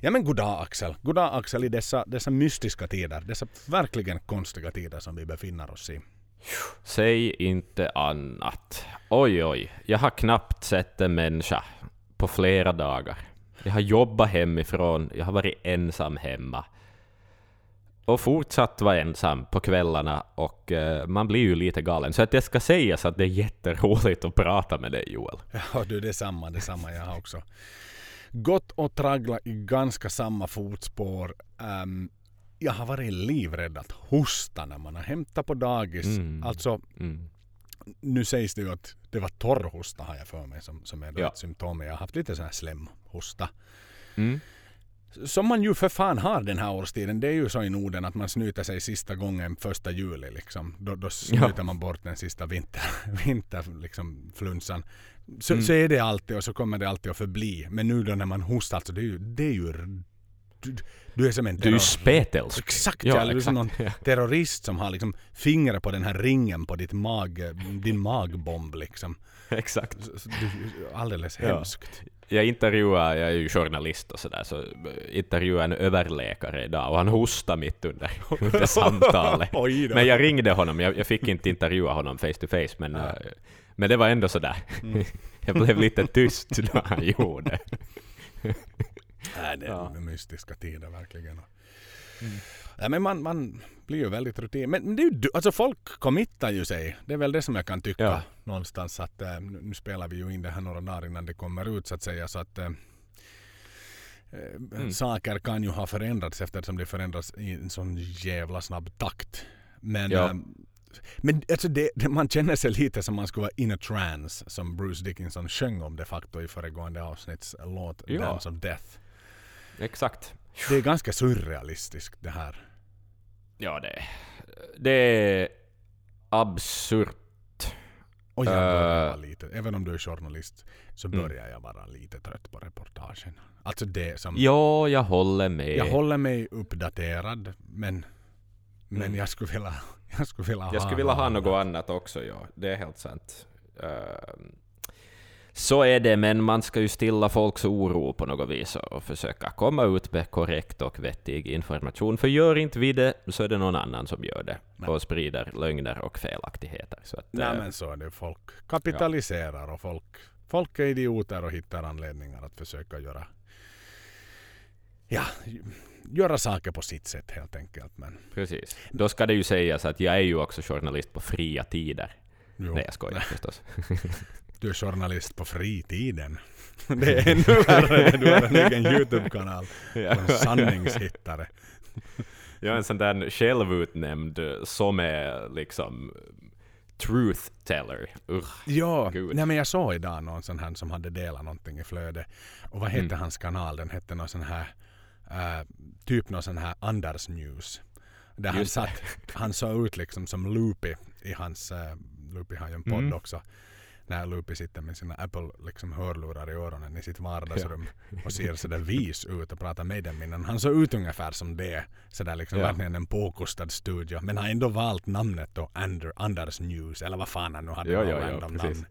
Ja men goddag Axel. Goddag Axel i dessa, dessa mystiska tider. Dessa verkligen konstiga tider som vi befinner oss i. Säg inte annat. Oj, oj. Jag har knappt sett en människa på flera dagar. Jag har jobbat hemifrån, jag har varit ensam hemma. Och fortsatt vara ensam på kvällarna och uh, man blir ju lite galen. Så att det ska sägas att det är jätteroligt att prata med dig Joel. Ja du, detsamma, detsamma. Jag har också gått och tragglat i ganska samma fotspår. Um, jag har varit livrädd att hosta när man har hämtat på dagis. Mm. Alltså, mm. nu sägs det ju att det var torrhosta har jag för mig som, som är ja. ett symptom. Jag har haft lite sån här slemhosta. Mm. Som man ju för fan har den här årstiden. Det är ju så i Norden att man snyter sig sista gången första juli. Liksom. Då, då snyter ja. man bort den sista vinter, vinter liksom, flunsan. Så, mm. så är det alltid och så kommer det alltid att förbli. Men nu då när man hostar, alltså det är ju, det är ju du, du är som en terror... Du är spetälsk. Exakt, ja, ja, du är som någon terrorist som har liksom fingret på den här ringen på ditt mag, din magbomb liksom. Exakt. Du, alldeles hemskt. Jag intervjuar, jag är ju journalist och sådär, så intervjuade en överläkare idag och han hostade mitt under, under samtalet. men jag ringde honom, jag, jag, fick inte intervjua honom face to face, men, ja. Men det var ändå sådär. Mm. jag blev lite tyst när han gjorde Nej, det är ja. mystiska tider verkligen. Mm. Ja, men man, man blir ju väldigt rutin. Men det är ju, alltså folk committar ju sig. Det är väl det som jag kan tycka ja. någonstans. att äh, Nu spelar vi ju in det här några dagar innan det kommer ut så att säga. Så att äh, mm. Saker kan ju ha förändrats eftersom det förändras i en sån jävla snabb takt. Men, ja. äh, men alltså det, det, man känner sig lite som man skulle vara in a trance som Bruce Dickinson sjöng om de facto i föregående avsnitts låt ja. Dance of Death. Exakt. Det är ganska surrealistiskt det här. Ja, det, det är absurt. Och jag börjar uh, lite, även om du är journalist, så mm. börjar mm. jag vara lite trött på reportagen. Alltså det som... Ja, jag håller med. Jag håller mig uppdaterad, men, men mm. jag skulle vilja, jag skulle vilja jag ha... Skulle vilja ha något annat också, ja. Det är helt sant. Uh, så är det, men man ska ju stilla folks oro på något vis och försöka komma ut med korrekt och vettig information. För gör inte vi det, så är det någon annan som gör det Nej. och sprider lögner och felaktigheter. Så att, Nej, äh, men så är det. Folk kapitaliserar ja. och folk, folk är idioter och hittar anledningar att försöka göra ja, göra saker på sitt sätt helt enkelt. Men... Precis. Då ska det ju sägas att jag är ju också journalist på fria tider. Jo. Nej, jag skojar förstås. Du är journalist på fritiden. Det är ännu värre. Du har en egen YouTube-kanal. En sanningshittare. Jag är en sån där självutnämnd som är liksom truth teller. Ugh, ja, nej men jag såg idag någon sån här som hade delat någonting i flödet. Och vad hette mm. hans kanal? Den hette någon sån här, uh, typ någon sån här Anders News. Där han satt, han såg ut liksom som Loopy i hans, uh, Loopy har ju en podd mm. också när Lupi sitter med sina Apple liksom hörlurar i öronen i sitt vardagsrum ja. och ser sådär vis ut och pratar med dem innan. Han såg ut ungefär som det. Sådär liksom ja. verkligen en påkostad studio. Men har ändå valt namnet då Ander, Anders News eller vad fan han nu hade. Ja, ja, ja, namn.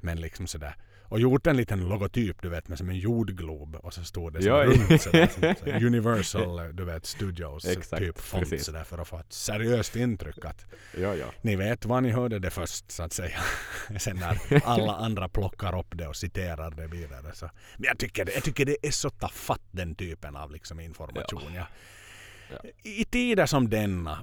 Men liksom sådär och gjort en liten logotyp du vet med som en jordglob och så stod det ja, runt sådär, sådär, Universal du vet Studios Exakt, typ font sådär för att få ett seriöst intryck att ja, ja. ni vet vad ni hörde det först så att säga. Sen när alla andra plockar upp det och citerar det vidare så. Men jag tycker, det, jag tycker det är så tafatt den typen av liksom information. Ja. Ja. I tider som denna,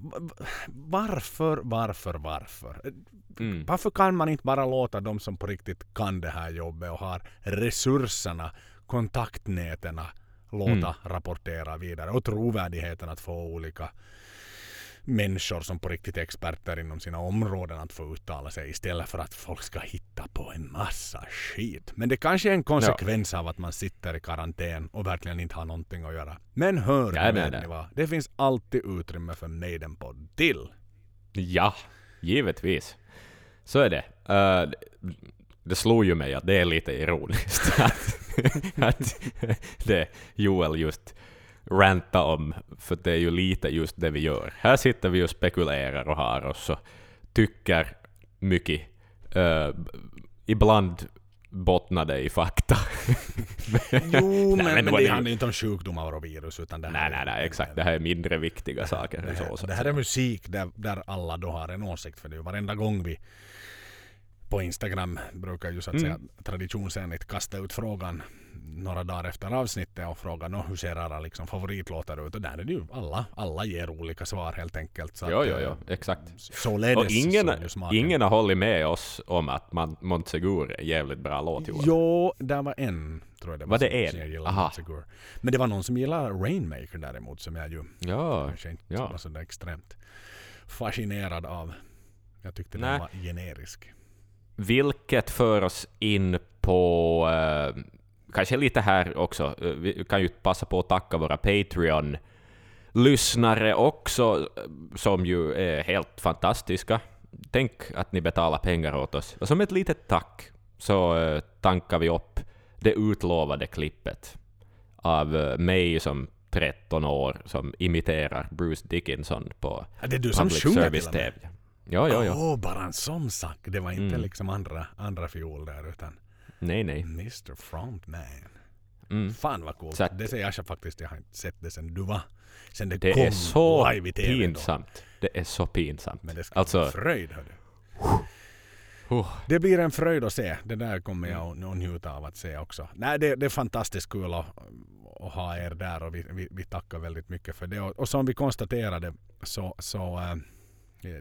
varför, varför, varför? Mm. Varför kan man inte bara låta de som på riktigt kan det här jobbet och har resurserna, kontaktnäten låta mm. rapportera vidare och trovärdigheten att få olika människor som på riktigt är experter inom sina områden att få uttala sig istället för att folk ska hitta på en massa skit. Men det kanske är en konsekvens ja. av att man sitter i karantän och verkligen inte har någonting att göra. Men hör ja, nej, ni vad? Det finns alltid utrymme för Maidenpodd till. Ja, givetvis. Så är det. Uh, det slog ju mig att det är lite ironiskt att, att det Joel just ranta om, för det är ju lite just det vi gör. Här sitter vi och spekulerar och har oss och tycker mycket. Uh, ibland bottnade i fakta. Jo, men, men men det det ju- handlar inte om sjukdomar och virus utan det nej, nej, nej, exakt. Det här är mindre viktiga saker Det här, så det här är musik där, där alla då har en åsikt för det är ju varenda gång vi på Instagram brukar ju så att Mm. säga traditionsenligt kasta ut frågan några dagar efter avsnittet och fråga "Nå, hur ser era liksom, favoritlåtar ut och där är det ju alla, alla ger olika svar helt enkelt. Så Jo, jo, jo, exakt. Således Och ingen, är ingen har hållit med oss om att man, Montsegur är jävligt bra låt Johan. Jo, där var en tror jag det var, Var det som, en? som gillade. Aha. Montsegur. Men det var någon som gillar Rainmaker däremot som jag ju Ja, kanske inte ja. var sådär extremt fascinerad av. Jag tyckte Nej. den var generisk. vilket för oss in på, eh, kanske lite här också, eh, vi kan ju passa på att tacka våra Patreon-lyssnare också, eh, som ju är helt fantastiska. Tänk att ni betalar pengar åt oss. Och som ett litet tack så eh, tankar vi upp det utlovade klippet av mig som 13 år som imiterar Bruce Dickinson på Ja, det är du som public sjunger till service och med. TV. Ja, ja, ja. Åh, bara en sån sak. Det var inte Mm. liksom andra, andra fiol där utan Nej, nej. Mr Frontman. Mm. Fan vad coolt. Att- det säger jag faktiskt. Jag har inte sett det sen du var. Sen det, Det kom är så live i TV då. pinsamt. Det är så pinsamt. Men det ska Alltså- en fröjd hördu. Oh, Det blir en fröjd att se. Det där kommer jag att att njuta av att se också. Nej, det, det är fantastiskt kul att, att ha er där och vi, vi, vi tackar väldigt mycket för det. Och, och som vi konstaterade så, så äh,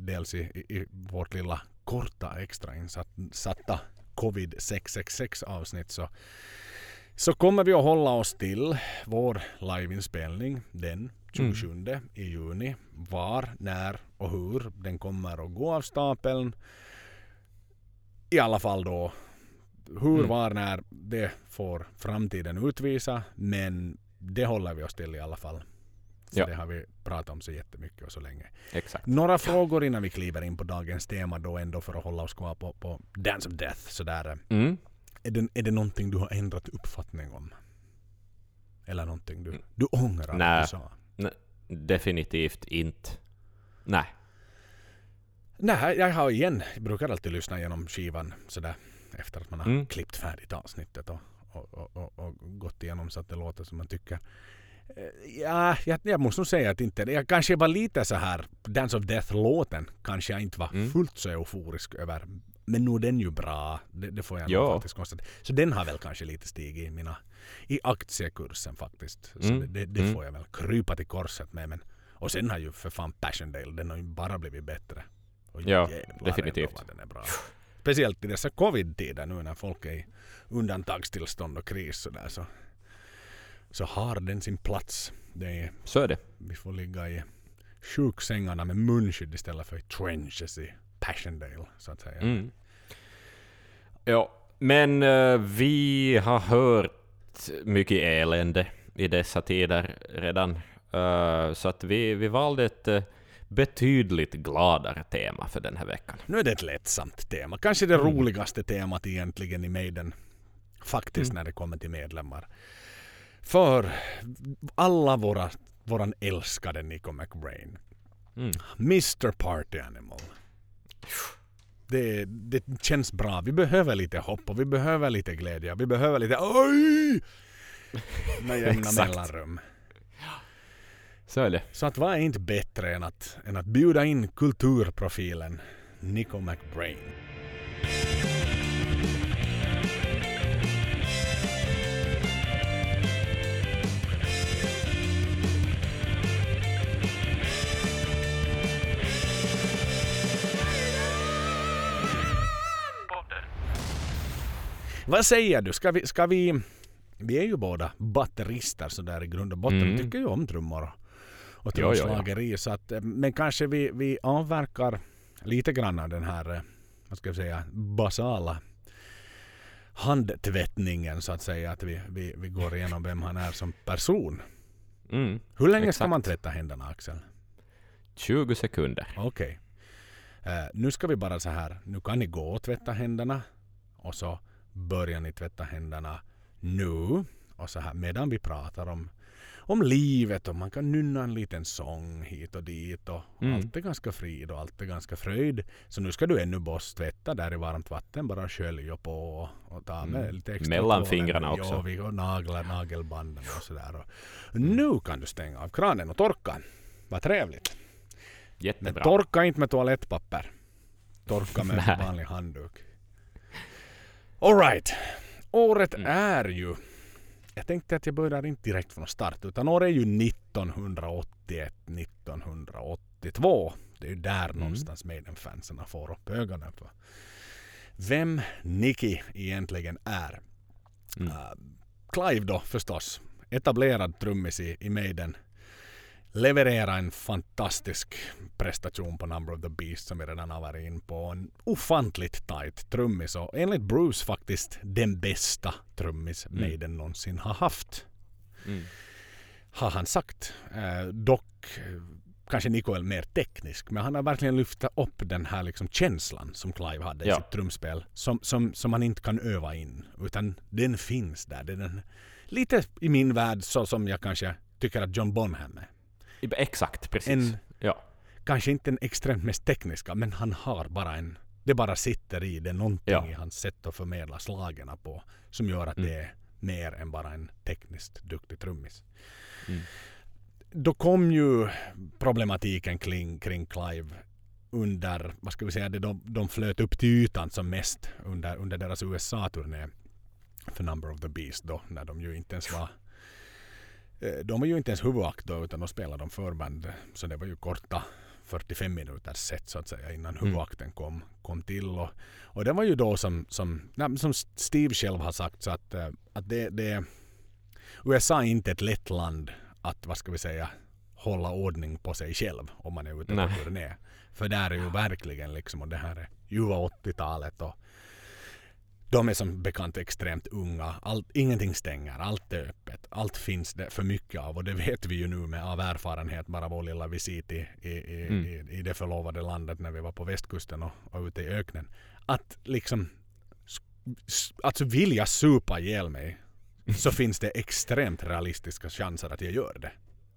dels i, i vårt lilla korta extrainsatta covid 666 avsnitt så, så kommer vi att hålla oss till vår liveinspelning den 27 i juni. Var, när och hur den kommer att gå av stapeln i alla fall då hur, Mm. var, när det får framtiden utvisa men det håller vi oss till i alla fall. Ja. det har vi pratat om så jättemycket och så länge. exakt. Några frågor innan vi kliver in på dagens tema då ändå för att hålla oss kvar på, på Dance of Death. Sådär. Mm. Är, det, är det någonting du har ändrat uppfattning om? Eller någonting du, Mm. du ångrar Nä. att du sa? Definitivt inte. Nej. Nej, jag har igen, jag brukar alltid lyssna igenom skivan sådär efter att man har Mm. klippt färdigt avsnittet och, och, och, och, och gått igenom så att det låter som man tycker. Ja, jag, jag måste nog säga att inte, jag kanske var lite så här Dance of Death-låten kanske jag inte var Mm. fullt så euforisk över. Men nu är den ju bra, det, det får jag Ja. nog faktiskt konstatera. Så den har väl kanske lite stigit i mina, i aktiekursen faktiskt. Så Mm. det, det, Mm. får jag väl krypa till korset med. Men, och sen har ju för fan Passchendaele, den har ju bara blivit bättre. Och Ja, definitivt. Den är bra. Speciellt i dessa covid-tider nu när folk är i undantagstillstånd och kris så där så, så har den sin plats. Det är, Så är det. vi får ligga i sjuksängarna med munskydd istället för i trenches i Passchendaele så att säga. Mm. Ja, men eh, vi har hört mycket elände i dessa tider redan. Eh, så att vi, vi valde ett eh, betydligt gladare tema för den här veckan. Nu är det ett lättsamt tema. Kanske det Mm. roligaste temat egentligen i Maiden. Faktiskt Mm. när det kommer till medlemmar. För alla våra, våran älskade Nico McBrain. Mm. Mr Party Animal. Det, det känns bra. Vi behöver lite hopp och vi behöver lite glädje. Vi behöver lite oj! Med jämna mellanrum. Så är det. Så att vad är inte bättre än att, än att bjuda in kulturprofilen Nico McBrain. Vad säger du? Ska vi, ska vi... Vi är ju båda batterister sådär i grund och botten. Mm. Vi tycker ju om trummor och- och Ja, ja, trumslageri. Så att, eh, men kanske vi, vi avverkar lite grann av den här, eh, vad ska jag säga, basala handtvättningen så att säga. Att vi, vi, vi går igenom vem han är som person. Mm. Hur länge ska Exakt. man tvätta händerna Axel? 20 sekunder. Okej. Eh, nu ska vi bara så här. Nu kan ni gå och tvätta händerna. Och så börjar ni tvätta händerna nu. Och så här medan vi pratar om, om livet och man kan nynna en liten sång hit och dit och Mm. allt är ganska frid och allt är ganska fröjd. Så nu ska du ännu borsttvätta där i varmt vatten, bara skölja på och, och ta med Mm. lite extra Mellan fingrarna Ja, också. vi och naglar, nagelbanden och sådär. Och nu kan du stänga av kranen och torka. Vad trevligt. Men Jättebra. torka inte med toalettpapper. Torka med vanlig handduk. Alright. Året Mm. är ju... Jag tänkte att jag börjar inte direkt från start utan året är ju 1981, 1982. Det är ju där Mm. någonstans Maiden-fansen får upp ögonen för vem Nicky egentligen är. Mm. Uh, Clive då förstås. Etablerad trummis i, i Maiden. Leverera en fantastisk prestation på Number of the Beast som vi redan har varit in på. En ofantligt tight trummis och enligt Bruce faktiskt den bästa trummis Mm. Maiden någonsin har haft. Mm. Har han sagt. Eh, dock eh, kanske Nico är mer teknisk men han har verkligen lyft upp den här liksom känslan som Clive hade i Ja. sitt trumspel. Som, som, som man inte kan öva in. Utan den finns där. Den, är lite i min värld så som jag kanske tycker att John Bonham är. Exakt, precis. En, Ja. kanske inte den extremt mest tekniska men han har bara en det bara sitter i det någonting Ja. i hans sätt att förmedla slagerna på som gör att Mm. det är mer än bara en tekniskt duktig trummis. Mm. Då kom ju problematiken kring, kring Clive under, vad ska vi säga, det de, de flöt upp till ytan som mest under, under deras USA-turné för Number of the Beast då, när de ju inte ens var de var ju inte ens huvudakt då utan de spelade de förband så det var ju korta 45 minuters set så att säga innan Mm. huvudakten kom, kom till. Och, och det var ju då som, som, som Steve själv har sagt så att, eh, att det, det USA är inte ett lätt land att, vad ska vi säga, hålla ordning på sig själv om man är ute på turné. För där är ju verkligen liksom, och det här är ljuva 80-talet och de är som bekant extremt unga. Allt, ingenting stänger, allt är öppet. Allt finns det för mycket av och det vet vi ju nu med av erfarenhet bara vår lilla visit i, i, i, Mm. i, i det förlovade landet när vi var på västkusten och, och ute i öknen. Att liksom alltså vill jag supa ihjäl mig så finns det extremt realistiska chanser att jag gör det.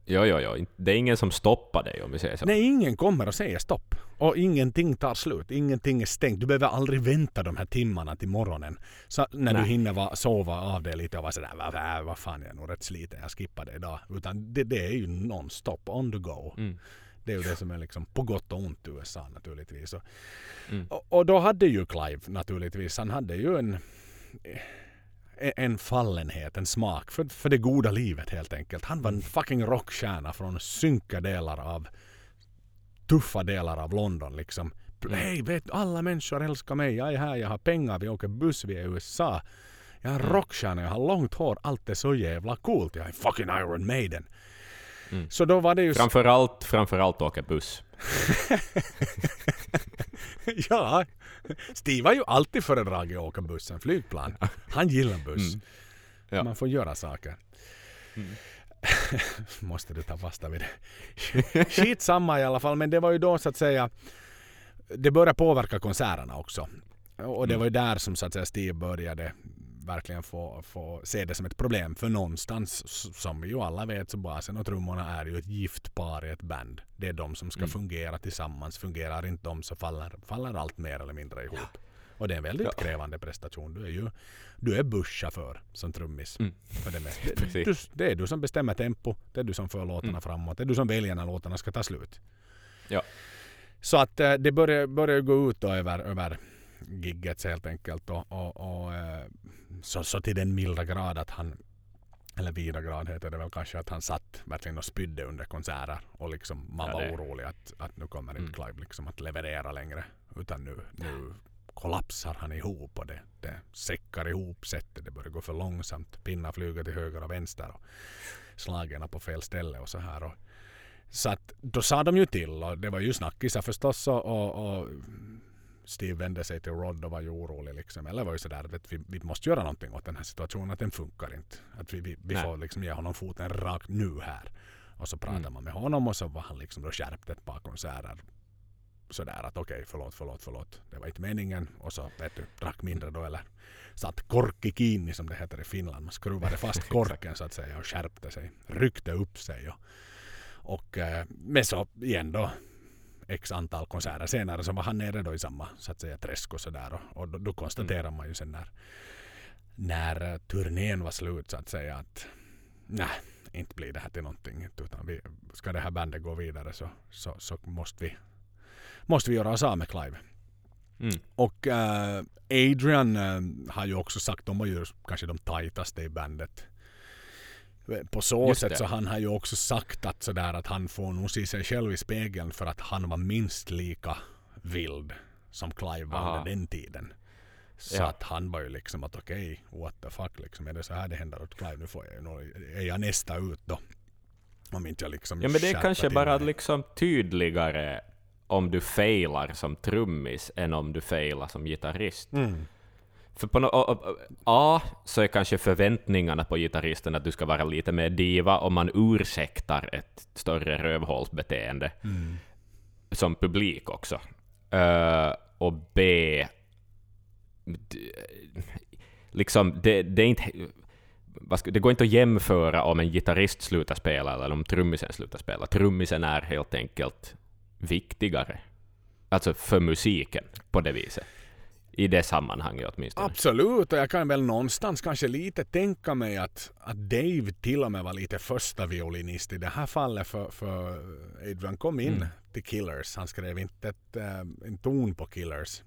Jo, jo, jo. Det är ingen som stoppar dig om vi säger så. Nej, ingen kommer att säga stopp. Och ingenting tar slut. Ingenting är stängt. Du behöver aldrig vänta de här timmarna till morgonen. Så när du Nej. hinner va, sova av det lite och vara sådär, vad, vad, vad fan jag är nog rätt sliten, jag skippar det idag. Utan det, det är ju non-stop, on the go. Mm. Det är ju det som är liksom på gott och ont i USA naturligtvis. Och, Mm. och, och då hade ju Clive naturligtvis, han hade ju en en fallenhet, en smak för, för det goda livet helt enkelt. Han var en fucking rockstjärna från synka delar av tuffa delar av London liksom. Mm. Hej, vet alla människor älskar mig. Jag är här, jag har pengar, vi åker buss, vi är i USA. Jag är Mm. rockstjärna, jag har långt hår, allt är så jävla coolt. Jag är fucking Iron Maiden. Mm. Så då var det ju... Framförallt, framförallt åka buss. ja, Steve har ju alltid föredragit att åka buss än flygplan. Han gillar buss. Mm. Ja. Man får göra saker. Mm. Måste du ta fasta vid det. Skitsamma i alla fall, men det var ju då så att säga det började påverka konserterna också. Och det Mm. var ju där som så att säga Steve började verkligen få, få se det som ett problem. För någonstans, som vi ju alla vet, så basen och trummorna är ju ett gift par i ett band. Det är de som ska Mm. fungera tillsammans. Fungerar inte de så faller, faller allt mer eller mindre ihop. Och det är en väldigt Ja. krävande prestation. Du är ju du är busschaufför som trummis. Mm. För det, Precis. du, det är du som bestämmer tempo. Det är du som för låtarna Mm. framåt. Det är du som väljer när låtarna ska ta slut. Ja. Så att eh, det börjar, börjar gå ut då över, över gigget helt enkelt. Och, och, och, eh, så, så till den milda grad att han eller vida grad heter det väl kanske att han satt verkligen och spydde under konserter och liksom man Ja, var det- orolig att, att nu kommer inte Mm. Clive liksom att leverera längre utan nu, nu kollapsar han ihop och det, det säckar ihop sättet. Det börjar gå för långsamt. Pinnar flyger till höger och vänster och slagen på fel ställe och så här. Och, så att då sa de ju till och det var ju snackisar förstås och, och, och Steve vände sig till Rod och var ju orolig liksom. Eller var ju sådär att vi, vi måste göra någonting åt den här situationen. Att den funkar inte. Att vi, vi, vi får liksom ge honom foten rakt nu här. Och så pratade Mm. man med honom och så var han liksom då skärpt ett par konserter sådär att okej, okay, förlåt, förlåt, förlåt. Det var inte meningen. Och så vet du, drack mindre då eller satt korki kiinni som det heter i Finland. Man skruvade fast korken så att säga och skärpte sig. Ryckte upp sig. Och, och eh, med så igen då x antal konserter senare så var han nere då i samma så att säga träsk och sådär. Och, och då, då konstaterar man ju sen när, när eh, turnén var slut så att säga att nej, inte blir det här till någonting. Utan vi, ska det här bandet gå vidare så, så, så måste, vi, måste vi göra oss av med Clive. Mm. Och uh, Adrian uh, har ju också sagt, de var ju kanske de tajtaste i bandet. På så sätt så han har ju också sagt att, sådär, att han får nog se sig själv i spegeln för att han var minst lika vild som Clive var under den tiden. Så ja. att han var ju liksom att okej, okay, what the fuck liksom. Är det så här det händer åt Clive? Nu får jag nog, är jag nästa ut då? Om inte jag liksom Ja men det är kanske bara mig. liksom tydligare om du failar som trummis än om du failar som gitarrist. Mm. För på no A så är kanske förväntningarna på gitarristen att du ska vara lite mer diva om man ursäktar ett större rövhålsbeteende mm. som publik också. Uh, och B liksom, det, det är inte... Det går inte att jämföra om en gitarrist slutar spela eller om trummisen slutar spela. Trummisen är helt enkelt viktigare. Alltså för musiken på det viset. I det sammanhanget åtminstone. Absolut, och jag kan väl någonstans kanske lite tänka mig att, att Dave till och med var lite första violinist i det här fallet för, för Adrian kom in mm. till Killers. Han skrev inte ett, äh, en ton på Killers.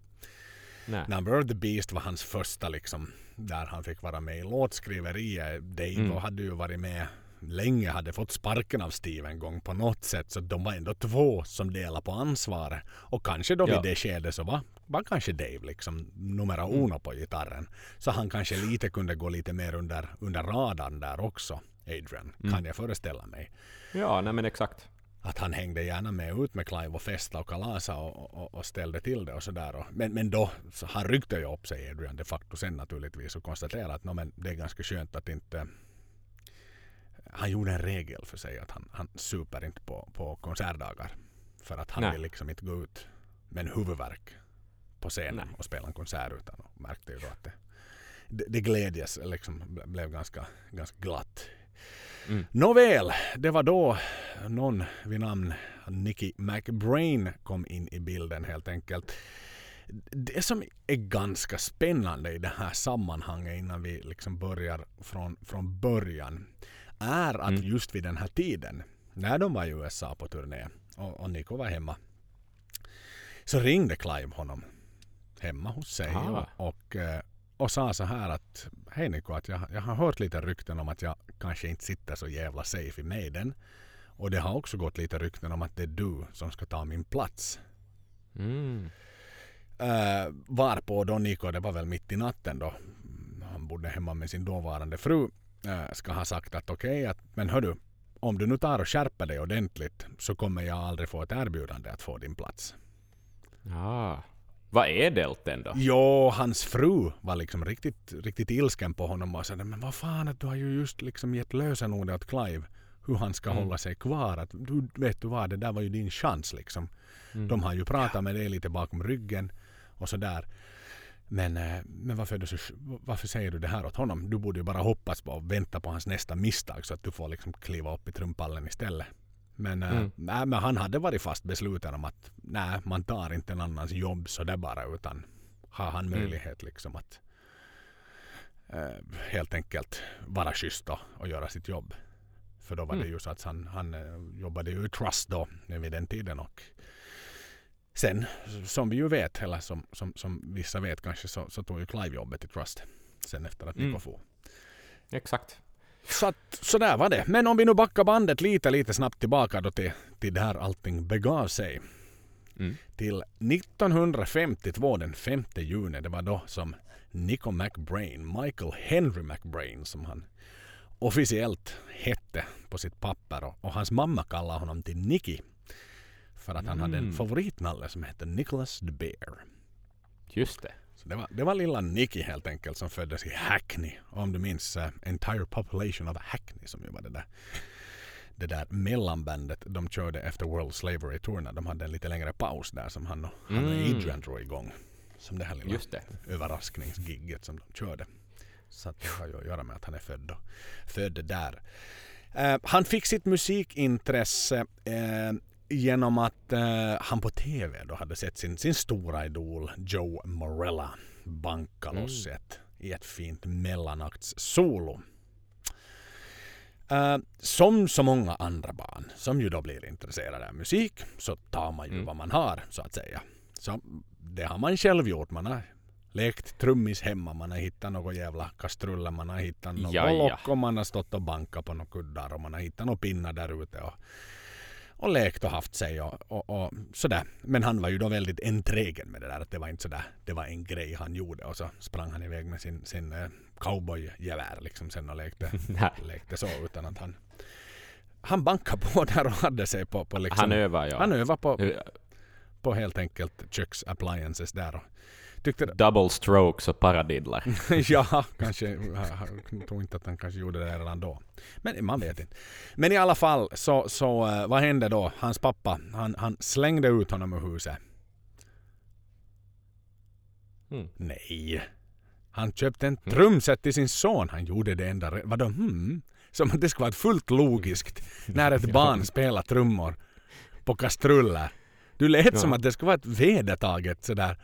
Nej. Number of the Beast var hans första liksom, där han fick vara med i låtskriveriet. Dave mm. hade ju varit med länge, hade fått sparken av Steve en gång på något sätt. Så de var ändå två som delade på ansvaret. Och kanske då ja. vid det skedet så var, var kanske Dave liksom numera mm. uno på gitarren. Så han kanske lite kunde gå lite mer under, under radarn där också. Adrian, mm. kan jag föreställa mig. Ja, nej men exakt att han hängde gärna med ut med Clive och festa och kalasa och, och, och ställde till det och sådär. Men, men då, så han ryckte ju upp sig Adrian de facto sen naturligtvis och konstaterade att no, men det är ganska skönt att inte han gjorde en regel för sig att han, han super inte på, på konsertdagar. För att han Nej. vill liksom inte gå ut med en huvudvärk på scenen Nej. och spela en konsert utan och märkte ju då att det, det, det glädjes liksom blev ganska, ganska glatt Mm. Nåväl, det var då någon vid namn Nicky McBrain kom in i bilden helt enkelt. Det som är ganska spännande i det här sammanhanget innan vi liksom börjar från, från början är att mm. just vid den här tiden när de var i USA på turné och, och Nico var hemma så ringde Clive honom hemma hos sig och, och, eh, och sa så här att Hej Niko, att jag, jag har hört lite rykten om att jag kanske inte sitter så jävla safe i Maiden. Och det har också gått lite rykten om att det är du som ska ta min plats. Mm. Uh, varpå då Niko, det var väl mitt i natten då, han bodde hemma med sin dåvarande fru, uh, ska ha sagt att okej, okay, men hördu, om du nu tar och skärper dig ordentligt så kommer jag aldrig få ett erbjudande att få din plats. Ja. Vad är delten då? Jo, hans fru var liksom riktigt, riktigt ilsken på honom och sa men vad fan att du har ju just liksom gett lösenordet åt Clive hur han ska mm. hålla sig kvar. Att, du, vet du vad, det där var ju din chans liksom. Mm. De har ju pratat ja. med dig lite bakom ryggen och sådär. Men, eh, men varför, så, varför säger du det här åt honom? Du borde ju bara hoppas på och vänta på hans nästa misstag så att du får liksom kliva upp i trumpallen istället. Men, äh, mm. nej, men han hade varit fast besluten om att nej, man tar inte en annans jobb så det bara utan har han mm. möjlighet liksom att äh, helt enkelt vara schysst och, och göra sitt jobb. För då var mm. det ju så att han, han äh, jobbade ju i Trust då vid den tiden och sen som vi ju vet eller som, som, som vissa vet kanske så, så tog ju Clive jobbet i Trust sen efter att Nico mm. for. Exakt. Så, att, så där var det. Men om vi nu backar bandet lite, lite snabbt tillbaka då till, till där allting begav sig. Mm. Till 1952, den 5 juni, det var då som Nico McBrain, Michael Henry McBrain som han officiellt hette på sitt papper och, och hans mamma kallade honom till Nicky. För att han mm. hade en mm. favoritnalle som hette Nicholas the Bear. Just det. Så det, var, det var lilla Nicky helt enkelt som föddes i Hackney. Om du minns uh, Entire Population of Hackney som ju var det där det där mellanbandet de körde efter World Slavery Tour när de hade en lite längre paus där som han och, han och Mm. Adrian drog igång. Som det här lilla Just det. överraskningsgigget som de körde. Så det har ju att göra med att han är född, och, född där. Eh, han fick sitt musikintresse eh, genom att eh, han på TV då hade sett sin, sin stora idol Joe Morella banka loss ett, i ett fint mellanakts-solo. Eh, som så många andra barn som ju då blir intresserade av musik så tar man ju Mm. vad man har så att säga. Så det har man själv gjort. Man har lekt trummis hemma, man har hittat något jävla kastruller, man har hittat något ja. lock och man har stått och bankat på några kuddar och man har hittat några pinnar där ute och, och lekt och haft sig och, och, och sådär. Men han var ju då väldigt enträgen med det där att det var inte sådär, det var en grej han gjorde och så sprang han iväg med sin, sin eh, cowboygevär liksom sen och lekte, lekte så utan att han han bankade på där och hade sig på, på liksom, Han övar ja. han övade på, på helt enkelt köksappliances där och tyckte Double strokes och paradidlar. ja, kanske. Jag tror inte att han kanske gjorde det redan då. Men man vet inte. Men i alla fall så, så eh, vad hände då? Hans pappa, han, han slängde ut honom ur huset. Mm. Nej. Han köpte en trumset till sin son. Han gjorde det enda. Vadå? Hmm? Som att det skulle vara fullt logiskt när ett barn spelar trummor på kastruller. Du lät som Ja. att det skulle vara ett vedertaget sådär.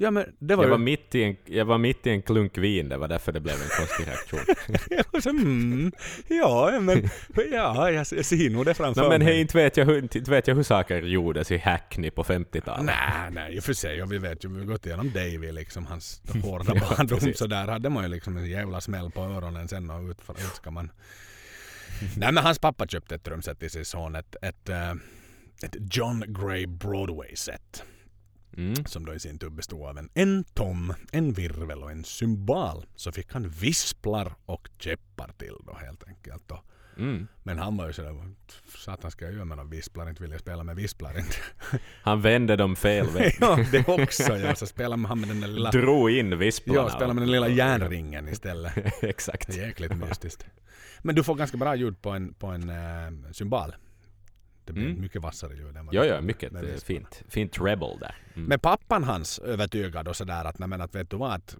Ja men det var Jag ju... var, mitt i en, jag var mitt i en klunk vin, det var därför det blev en konstig reaktion. Så, mm, ja, men ja, jag, jag ser nog det framför Nej, men mig. hej, inte, vet jag, inte vet jag hur saker gjordes i Hackney på 50-talet. Nej, nej, i och för sig. Och vi vet ju, vi har gått igenom Davy, liksom hans hårda Ja, barndom. precis. så där hade man ju liksom en jävla smäll på öronen sen och ut, ut ska man... nej, men hans pappa köpte ett trumset till sin son. Ett, ett, eh, ett John Gray Broadway-set. Mm. Som då i sin tur bestod av en, en tom, en virvel och en cymbal. Så fick han visplar och käppar till då helt enkelt. Och, Mm. men han var ju sådär, satan ska jag göra med några visplar? Inte vill jag spela med visplar inte. Han vände dem fel väg. ja, det också ja. Så spelar han med den där lilla, Drog in visplarna. ja, spelar med den lilla järnringen istället. Exakt. Jäkligt mystiskt. Men du får ganska bra ljud på en, på en äh, cymbal. Det blir Mm. mycket vassare ljud än vad Jo, det- jo, mycket med fint. Fint treble där. Mm. Men pappan hans övertygade och sådär att, nej, men att vet du vad, att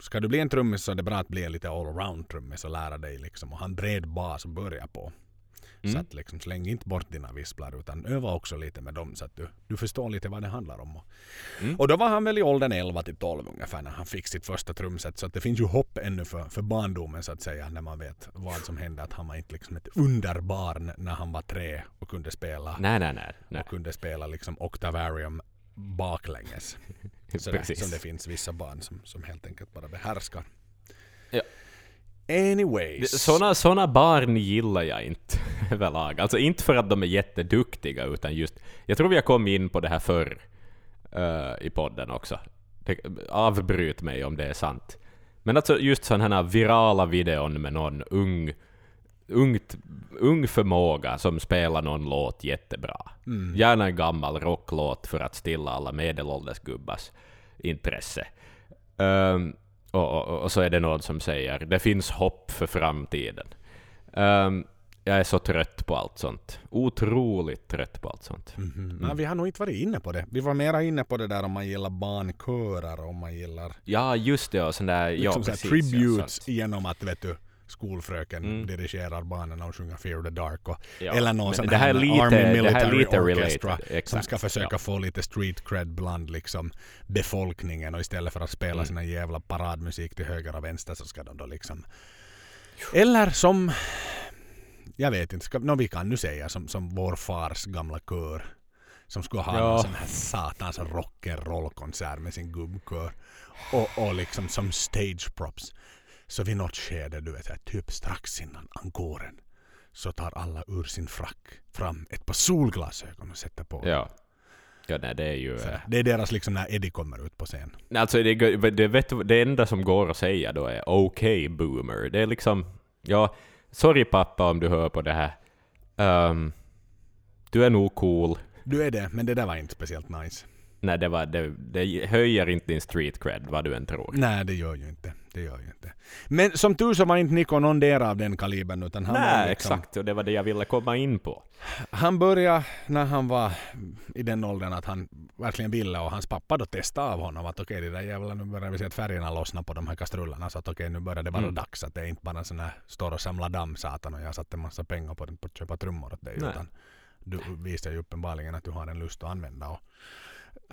ska du bli en trummis så är det bra att bli en lite allround trummis och lära dig liksom. Och han bred bas och börja på. Så Mm. att liksom släng inte bort dina visplar utan öva också lite med dem så att du, du förstår lite vad det handlar om. Och, Mm. och då var han väl i åldern 11 till 12 ungefär när han fick sitt första trumset. Så att det finns ju hopp ännu för, för barndomen så att säga när man vet vad som hände. Att han var inte liksom ett underbarn när han var tre och kunde spela Nej, nej, nej. nej. och kunde spela liksom Octavarium baklänges. Sådär, som det finns vissa barn som, som helt enkelt bara behärskar. Ja. Anyways. Såna, såna barn gillar jag inte överlag. Alltså inte för att de är jätteduktiga, utan just... Jag tror vi har kommit in på det här förr eh, i podden också. Avbryt mig om det är sant. Men alltså just sådana här virala videon med någon ung, ungt, ung förmåga som spelar någon låt jättebra. Mm. Gärna en gammal rocklåt för att stilla alla medelålders gubbars intresse. Ehm, och, och, och så är det någon som säger det finns hopp för framtiden. Ehm, jag är så trött på allt sånt. Otroligt trött på allt sånt. Mhm. Nej, vi har nog inte varit inne på det. Vi var mera inne på det där om man gillar barnkörer och om man gillar Ja, just det. Och sån där, ja, liksom så här precis, tributes ja, genom att vet du, skolfröken Mm. dirigerar barnen och sjunger Fear the Dark. Och, Ja, eller någon sån här är lite- Army Military lite Orchestra related, som ska försöka ja. få lite street cred bland liksom befolkningen och istället för att spela Mm. sina jävla paradmusik till höger och vänster så ska de då liksom eller som jag vet inte, ska, no, vi kan nu säga som, som vår fars gamla kör som skulle ha Ja. någon sån här satans rock'n'roll-konsert med sin gubbkör och, och liksom som stage props. Så vid något skede, du vet, typ strax innan encoren så tar alla ur sin frack fram ett par solglasögon och sätter på. Ja. Ja, nej, det är ju... Så eh, Det är deras liksom när Eddie kommer ut på scen. Alltså det, det, vet, det enda som går att säga då är okej boomer. Det är liksom, ja, sorry pappa om du hör på det här. Ehm, du är nog cool. Du är det, men det där var inte speciellt nice. Nej, det, var, det, det höjer inte din street cred vad du än tror. Nej, det gör ju inte. det gör ju inte. Men som tur så var inte Niko någon av den kalibern utan han Nej, liksom, exakt. Och det var det jag ville komma in på. Han började när han var i den åldern att han verkligen ville och hans pappa då testade av honom att okej, okay, det där jävla, nu börjar vi se att färgerna lossnar på de här kastrullerna så att okej, okay, nu börjar det vara Mm. dags att det är inte bara en sån här står och samlar damm satan och jag har satt en massa pengar på, på att köpa trummor åt dig Nej. utan du visar ju uppenbarligen att du har en lust att använda och.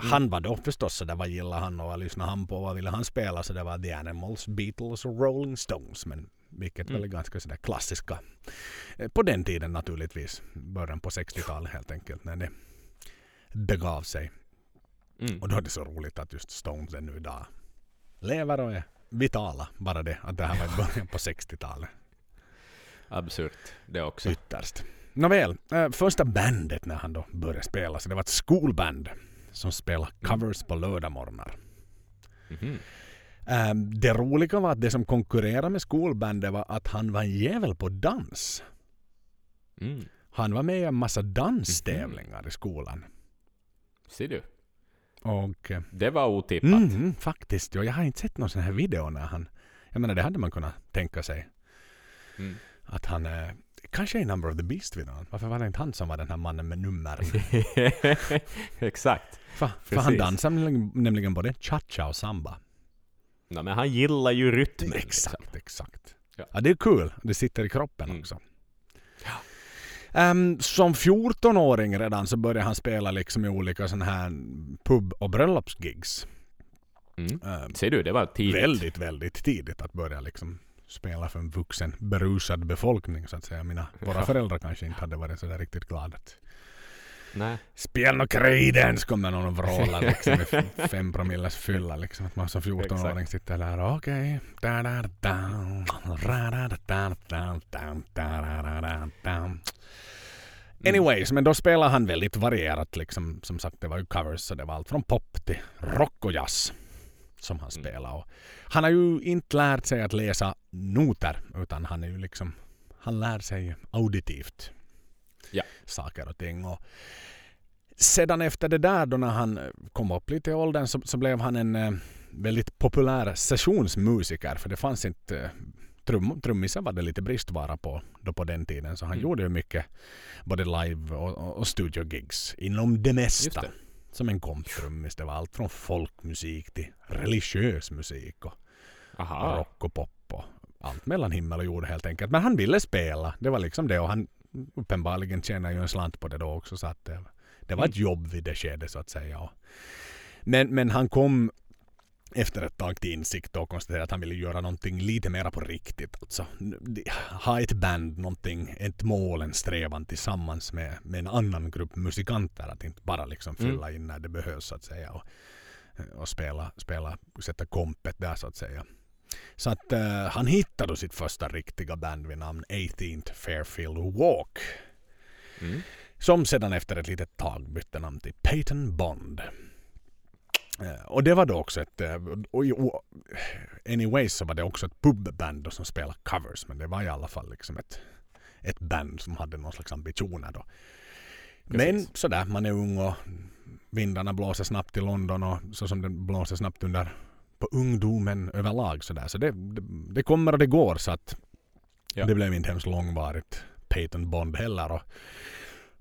Han var då förstås så där vad gillade han och vad lyssnade han på vad ville han spela så det var The Animals, Beatles och Rolling Stones men vilket Mm. väl är ganska sådär klassiska eh, på den tiden naturligtvis början på 60-talet helt enkelt när det begav sig Mm. och då är det så roligt att just Stones ännu idag lever och är vitala bara det att det här var i början på 60-talet Absurt det också. ytterst. Nåväl, eh, första bandet när han då började spela så det var ett skolband som spelade covers på lördagmorgnar. Mhm. Eh, Det roliga var att det som konkurrerade med skolbandet var att han var en jävel på dans. Mm. Han var med i en massa danstävlingar i skolan. Ser du? Och eh, Det var otippat. mm, faktiskt, ja, jag har inte sett någon sån här video när han... Jag menar det hade man kunnat tänka sig. Mm. Att han... Kanske i Number of the Beast-videon. Varför var det inte han som var den här mannen med nummer? Exakt. För, för han dansar nämligen, både cha-cha och samba. Ja, men han gillar ju rytmen. Exakt, Liksom. exakt. Ja. Ja. det är kul. Det sitter i kroppen Mm. också. Ehm, som 14-åring redan så började han spela liksom i olika sån här pub och bröllopsgigs. Mm. Ehm, Ser du, det var tidigt. väldigt, väldigt tidigt att börja liksom spela för en vuxen berusad befolkning så att säga. Mina, våra föräldrar kanske inte hade varit så där riktigt glada. Att... Nej. Spel no credence kom det någon och vrålade liksom med fem promilles fylla liksom. Att man som 14-åring sitter där och... okej. Anyways, men då spelar han väldigt varierat liksom. Som sagt, det var ju covers så det var allt från pop till rock och jazz som han mm. spelar. Och han har ju inte lärt sig att läsa noter utan han är ju liksom han lär sig auditivt Ja. saker och ting. Och sedan efter det där då när han kom upp lite i åldern så, så blev han en eh, väldigt populär sessionsmusiker för det fanns inte eh, trum, trummisar var det lite bristvara på då på den tiden så han Mm. gjorde ju mycket både live och, och, och studiogigs inom det mesta. det. Som en komptrummis. Det var allt från folkmusik till religiös musik och Aha. rock och pop och allt mellan himmel och jord helt enkelt. Men han ville spela. Det var liksom det och han uppenbarligen tjänar ju en slant på det då också så att det, det var ett Mm. jobb vid det skedet så att säga. Men, men han kom efter ett tag till insikt och konstaterade att han ville göra någonting lite mera på riktigt. Alltså, ha ett band, någonting, ett mål, en strävan tillsammans med, med en annan grupp musikanter. Att inte bara liksom Mm. fylla in när det behövs så att säga. Och, och spela, spela, sätta kompet där så att säga. Så att eh, han hittade sitt första riktiga band vid namn 18th Fairfield Walk. Mm. Som sedan efter ett litet tag bytte namn till Peyton Bond. Eh, Och det var då också ett... eh, Och, anyways så var det också ett pubband som spelade covers. Men det var i alla fall liksom ett, ett band som hade någon slags ambitioner då. Men Precis. sådär, man är ung och vindarna blåser snabbt i London och så som den blåser snabbt under på ungdomen överlag sådär. Så det, det, det kommer och det går så att Ja. det blev inte hemskt långvarigt Peyton Bond heller. Och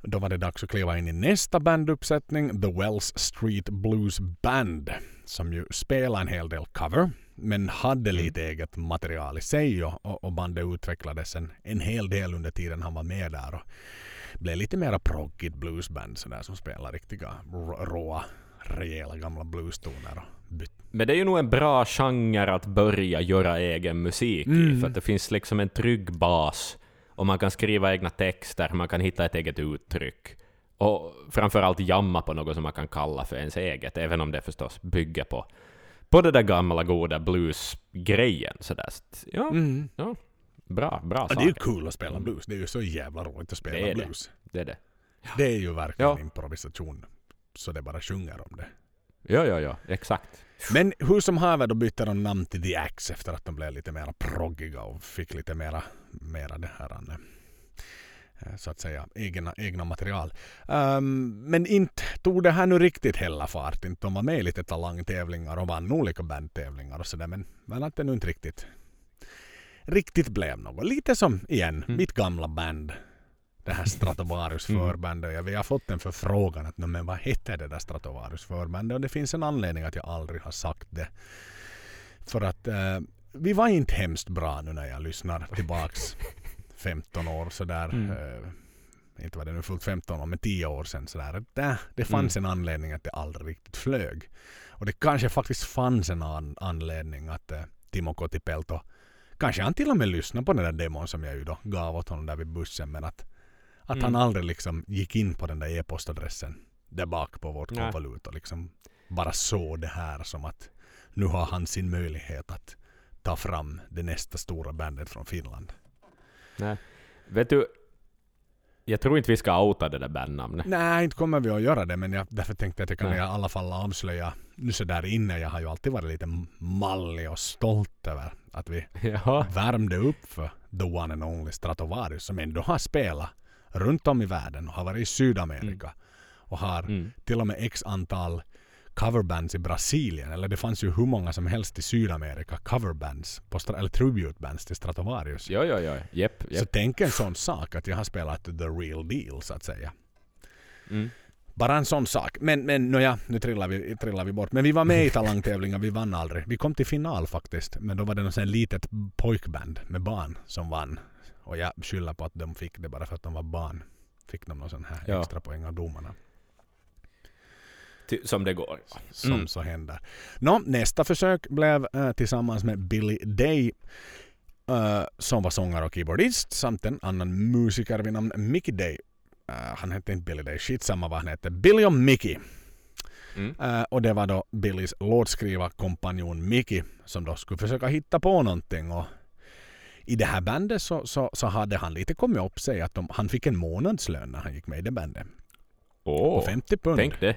då var det dags att kliva in i nästa banduppsättning, The Wells Street Blues Band, som ju spelar en hel del cover, men hade Mm. lite eget material i sig och, och, bandet utvecklades en, en hel del under tiden han var med där. Och blev lite mera proggigt bluesband sådär som spelar riktiga rå- råa, rejäla gamla bluestoner. Men det är ju nog en bra genre att börja göra egen musik i, Mm. för att det finns liksom en trygg bas och man kan skriva egna texter, man kan hitta ett eget uttryck. Och framförallt jamma på något som man kan kalla för ens eget, även om det förstås bygger på, på det där gamla goda blues-grejen. Sådär. Ja, Mm. bra, bra Ja, det är ju kul att spela blues. Det är ju så jävla roligt att spela Det är det. blues. Det är det. Det är ju verkligen Ja. improvisation. Så det bara sjunger om det. Ja, ja, ja, exakt. Men hur som haver då bytte de namn till The Axe efter att de blev lite mer proggiga och fick lite mera, mera det här eh, så att säga egna, egna material. Um, men inte tog det här nu riktigt heller fart. Inte de var med i lite talangtävlingar och vann olika bandtävlingar och sådär men, men att det nu inte riktigt riktigt blev något. Lite som igen, mm. mitt gamla band det här Stratovarius mm. förbandet. Ja, vi har fått en förfrågan att men vad hette det där Stratovarius förbandet? Och det finns en anledning att jag aldrig har sagt det. För att eh, vi var inte hemskt bra nu när jag lyssnar tillbaks 15 år sådär. Mm. Eh, inte var det nu fullt 15 år, men 10 år sedan sådär. Det, det fanns mm. en anledning att det aldrig riktigt flög. Och det kanske faktiskt fanns en an anledning att eh, Timo Kotipelto Kanske han till och med lyssnade på den där demon som jag ju då gav åt honom där vid bussen men att att mm. han aldrig liksom gick in på den där e-postadressen där bak på vårt konvolut och liksom bara såg det här som att nu har han sin möjlighet att ta fram det nästa stora bandet från Finland. Nej. Vet du, jag tror inte vi ska outa det där bandnamnet. Nej, inte kommer vi att göra det, men jag, därför tänkte jag att jag kan Nej. i alla fall avslöja nu så där inne. Jag har ju alltid varit lite mallig och stolt över att vi ja. värmde upp för the one and only Stratovarius som ändå har spelat runt om i världen och har varit i Sydamerika mm. och har mm. till och med x antal coverbands i Brasilien. Eller det fanns ju hur många som helst i Sydamerika coverbands, på, eller tributebands till Stratovarius. Ja, ja, ja. Yep, yep. Så tänk en sån sak att jag har spelat the real deal så att säga. Mm. Bara en sån sak. Men, men nåja, nu trillar vi, trillar vi bort. Men vi var med i talangtävlingar, vi vann aldrig. Vi kom till final faktiskt. Men då var det något litet pojkband med barn som vann. Och jag skyller på att de fick det bara för att de var barn. Fick de någon sån här ja. extra poäng av domarna. Som det går. Som mm. så händer. Nå, nästa försök blev äh, tillsammans med Billy Day äh, som var sångare och keyboardist samt en annan musiker vid namn Mickey Day. Äh, han hette inte Billy Day, skitsamma vad han hette. Billy och Mickey. Mm. Uh, och det var då Billys låtskrivarkompanjon Mickey som då skulle försöka hitta på någonting och i det här bandet så, så, så hade han lite kommit upp sig att de, han fick en månadslön när han gick med i det bandet. Oh, på 50 pund. Tänk det.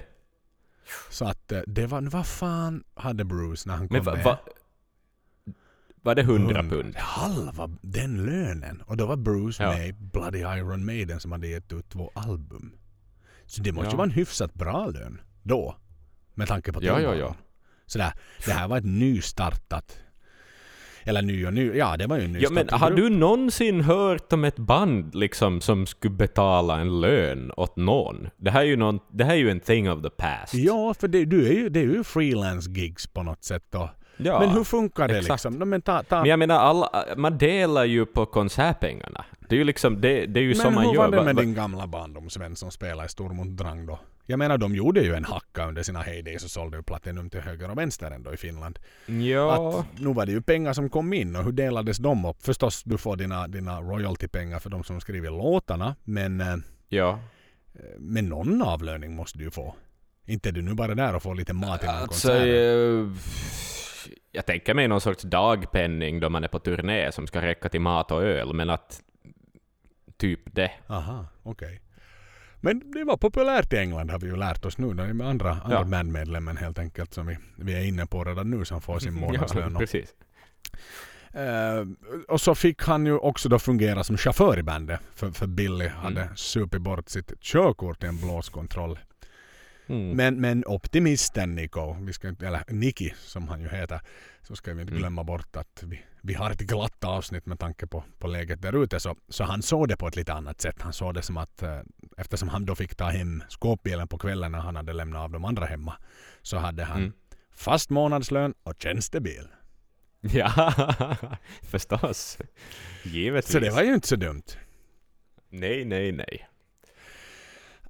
Så att eh, det var, vad fan hade Bruce när han kom Men va, med? Va, var det 100 pund? Halva den lönen. Och då var Bruce ja. med i Bloody Iron Maiden som hade gett ut två album. Så det måste ju vara en hyfsat bra lön då. Med tanke på ja, ja, ja. Så det här var ett nystartat eller ny och ny, ja det var ju en ny ja, men Har du någonsin hört om ett band liksom som skulle betala en lön åt någon? Det här är ju, någon, det här är ju en thing of the past. Ja, för det, du är ju, det är ju freelance gigs på något sätt då. Ja, men hur funkar det exakt. liksom? Men, ta, ta. men jag menar, alla, man delar ju på konsertpengarna. Det är ju liksom, det, det är ju men som man gör. Men hur var det med din gamla barndomsvän som spelade i Stormont Drang då? Jag menar de gjorde ju en hacka under sina heydays och sålde ju Platinum till höger och vänster ändå i Finland. Ja. Att, nu var det ju pengar som kom in och hur delades de upp? Förstås du får dina, dina royaltypengar för de som skriver låtarna men eh, ja. Men någon avlöning måste du ju få. Inte är du nu bara där och får lite mat innan alltså, konserten. Jag, jag tänker mig någon sorts dagpenning då man är på turné som ska räcka till mat och öl men att typ det. Aha, okej. Okay. Men det var populärt i England har vi ju lärt oss nu. Det är med andra, andra ja. bandmedlemmen helt enkelt som vi, vi är inne på redan nu som får sin månadslön. ja, precis. Uh, och så fick han ju också då fungera som chaufför i bandet. För, för Billy mm. hade supit bort sitt körkort i en blåskontroll. Mm. Men, men optimisten Nico, vi ska, eller Niki som han ju heter, så ska vi inte mm. glömma bort att vi, vi har ett glatt avsnitt med tanke på, på läget där ute. Så, så han såg det på ett lite annat sätt. Han såg det som att eh, eftersom han då fick ta hem skåpbilen på kvällen när han hade lämnat av de andra hemma så hade han mm. fast månadslön och tjänstebil. Ja, förstås. Givetvis. Så det var ju inte så dumt. Nej, nej, nej.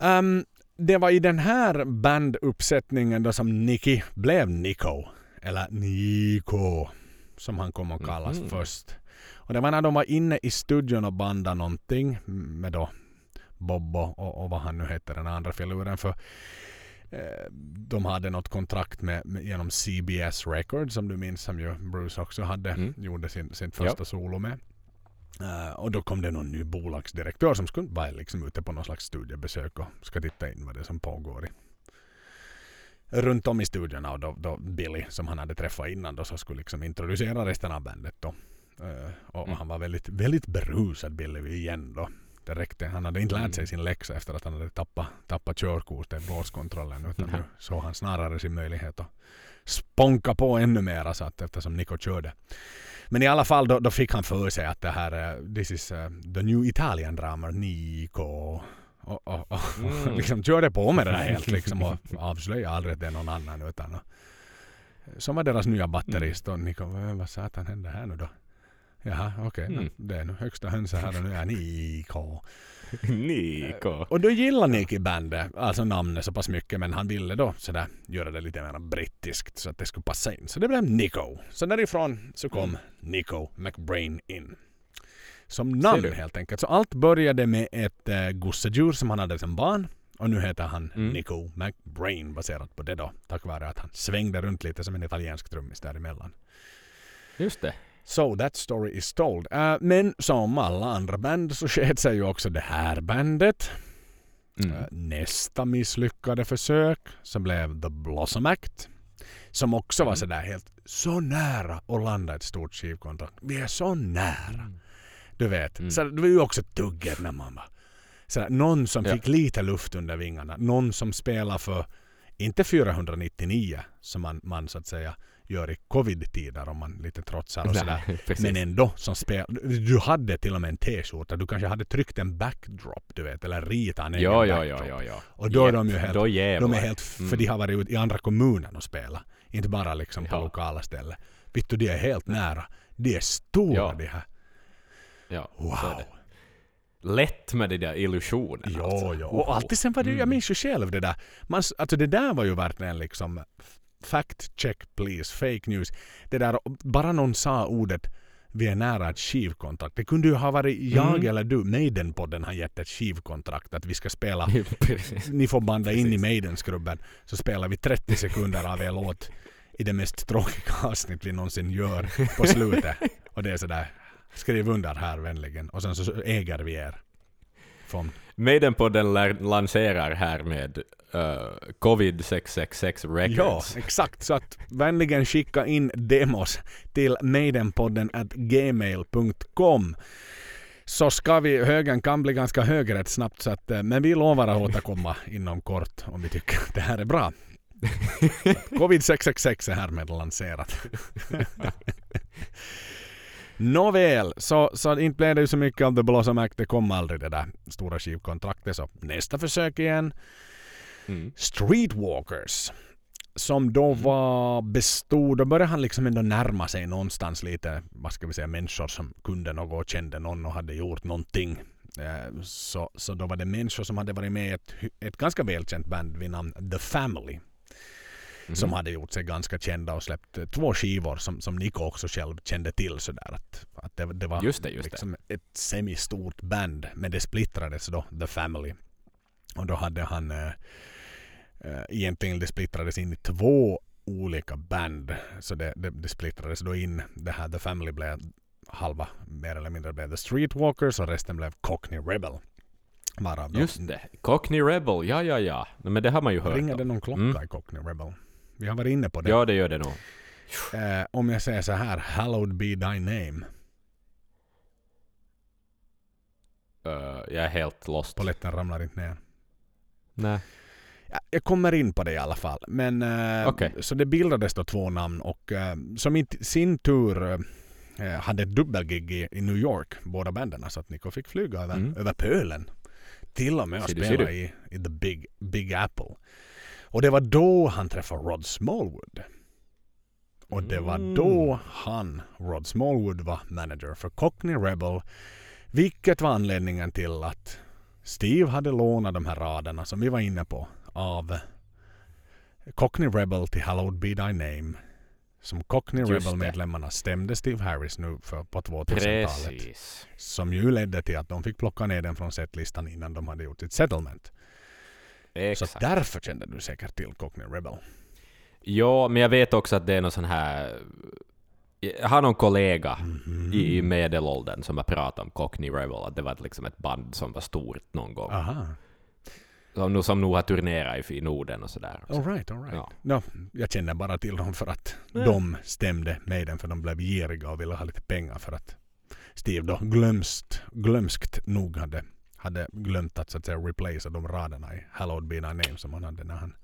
Um, det var i den här banduppsättningen då som Nicky blev Nico. Eller Nico. Som han kom att kallas mm. först. Och det var när de var inne i studion och bandade någonting med då Bob och, och vad han nu heter den andra filuren. För eh, de hade något kontrakt med, med, genom CBS Records som du minns som ju Bruce också hade. Mm. Gjorde sin, sin första ja. solo med. Uh, och då kom det någon ny bolagsdirektör som skulle vara liksom ute på någon slags studiebesök och ska titta in vad det är som pågår i runt om i studierna och då, då Billy som han hade träffat innan då så skulle liksom introducera resten av bandet då. Uh, och mm. han var väldigt, väldigt berusad Billy igen då. Det räckte. Han hade inte lärt sig sin läxa efter att han hade tappat, tappat körkortet, blåskontrollen. Utan nu såg han snarare sin möjlighet att sponka på ännu mera så att, eftersom Nico körde. Men i alla fall då, då fick han för sig att det här uh, this is uh, the new Italian drama, Nico. Och, och, och Mm. liksom körde på med det där helt liksom och avslöjade aldrig att det är någon annan utan och, som var deras nya batterist och Nico, "Vad- vad satan hände här nu då? Jaha, okej, Mm. det är nu högsta hönsen här och nu är Nico. Nico. Och då gillar Nicky bandet, alltså namnet så pass mycket men han ville då sådär göra det lite mer brittiskt så att det skulle passa in. Så det blev Nico. Så därifrån så kom Nico McBrain in. Som namn helt enkelt. Så allt började med ett äh, gossedjur som han hade som barn. Och nu heter han Mm. Nico McBrain baserat på det då. Tack vare att han svängde runt lite som en italiensk trummis däremellan. Just det. So that story is told. Äh, men som alla andra band så sket sig ju också det här bandet. Mm. Eh, Nästa misslyckade försök så blev The Blossom Act. Som också var Mm. sådär helt så nära att landa ett stort skivkontrakt. Vi är så nära. Du vet. Mm. Så det var ju också tugget när man var sådär, någon som Ja. fick lite luft under vingarna. Någon som spelar för inte 499 som man, man så att säga gör i covid-tider om man lite trotsar och sådär. Nej. Men ändå som spel. Du hade till och med en t-skjorta. Du kanske hade tryckt en backdrop du vet. Eller ritat en egen Ja, ja, ja, backdrop. ja, ja. Och då är Japp, de ju helt, Då jävlar. de är helt för Mm. de har varit ute i andra kommunen och spelat. Inte bara liksom på Ja. lokala ställen. Vittu, de är helt nära. De är stora Ja. de här. Ja, är Wow. Lätt med de där illusionerna. Ja, alltså. ja. Och alltid sen var det ju, jag Mm. minns ju själv det där. Man, alltså det där var ju verkligen liksom fact check please, fake news. Det där, bara någon sa ordet vi är nära ett skivkontrakt. Det kunde ju ha varit jag Mm. eller du, Maiden-podden har gett ett skivkontrakt att vi ska spela ni får banda in i. Maidenskrubben så spelar vi 30 sekunder av er låt i det mest tråkiga avsnitt vi någonsin gör på slutet. Och det är sådär, skriv under här vänligen och sen så äger vi er. Från, Maidenpodden lanserar här med uh, Covid 666 ja, Records. exakt. Så att vänligen skicka in demos till maidenpodden at gmail.com så ska vi, högen kan bli ganska hög rätt snabbt så att, eh, men vi lovar att återkomma inom kort om vi tycker att det här är bra. Covid 666 är härmed lanserat. Nåväl, så, så inte blev det ju så mycket av The Blossom Act. Det kom aldrig det där stora skivkontraktet. Så nästa försök igen. Mm. Streetwalkers. Som då var bestod, då började han liksom ändå närma sig någonstans lite, vad ska vi säga, människor som kunde något och kände någon och hade gjort någonting. Eh, Så, så då var det människor som hade varit med i ett, ett ganska välkänt band vid namn The Family. Mhm. Som hade gjort sig ganska kända och släppt eh, två skivor som, som Nico också själv kände till sådär att, att det, det var Just det, just det. liksom ett semistort band. Men det splittrades då, The Family. Och då hade han eh, eh, egentligen det splittrades in i två olika band. Så det, det, det splittrades då in. Det här The Family blev halva mer eller mindre blev The Streetwalkers och resten blev Cockney Rebel. Varav Just det. Cockney Rebel, ja, ja, ja. Men det har man ju hört ringer det någon klocka Mm. i Cockney Rebel. Vi har varit inne på det. Ja, det gör det nog. Eh, om jag säger så här, Hallowed be thy name. Uh, jag är helt lost. Polletten ramlar inte ner. Nej. Ja, jag kommer in på det i alla fall. Men, eh, Okej. Så det bildades då två namn och eh, som i sin tur eh, hade ett dubbelgig i, i New York, båda banden. Så att Nico fick flyga över, Mm. över pölen. Till och med och spela i, i The Big, Big Apple. Och det var då han träffade Rod Smallwood. Och det var Mm. då han, Rod Smallwood, var manager för Cockney Rebel. Vilket var anledningen till att Steve hade lånat de här raderna som vi var inne på av Cockney Rebel till Hallowed Be Thy Name. Som Cockney. Rebel-medlemmarna stämde Steve Harris nu för på 2000-talet. Precis. Som ju ledde till att de fick plocka ner den från setlistan innan de hade gjort sitt settlement. Exakt. Så därför kände du säkert till Cockney Rebel. Ja, men jag vet också att det är någon sån här... Jag har någon kollega Mhm. i, i medelåldern som har pratat om Cockney Rebel, att det var liksom ett band som var stort någon gång. Aha. Som, nu- som nog har turnerat i, Norden och sådär. All right, all right. Ja. No, jag känner bara till dem för att Ja. de stämde med den för de blev giriga och ville ha lite pengar för att Steve då glömst, glömskt nog hade, hade glömt att, så att säga, replacea de raderna i Hallowed be thy name som han hade när han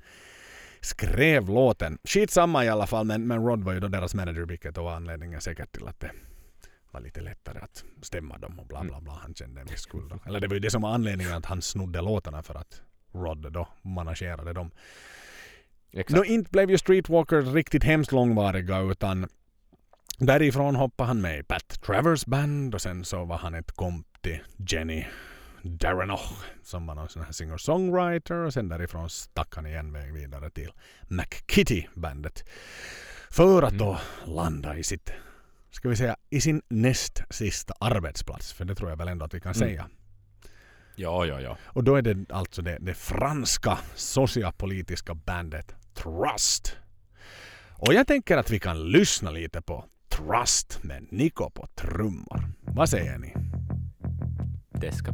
skrev låten. Skitsamma i alla fall, men, men Rod var ju då deras manager, vilket var anledningen säkert till att det var lite lättare att stämma dem och bla bla bla. Han kände en viss skuld. Eller det var ju det som var anledningen att han snodde låtarna för att Rod då managerade dem. Exakt. Nå inte blev ju Streetwalkers riktigt hemskt långvariga utan därifrån hoppade han med i Pat Travers band och sen så var han ett komp till Jenny Daranoch som var någon sån här singer-songwriter och sen därifrån stack han igen väg vidare till McKitty-bandet. För att då landa i sitt, ska vi säga, i sin näst sista arbetsplats. För det tror jag väl ändå att vi kan Mm. säga. Ja, ja, ja. Och då är det alltså det, det franska sociopolitiska bandet Trust. Och jag tänker att vi kan lyssna lite på Trust med Nico på trummor. Vad säger ni? Det ska.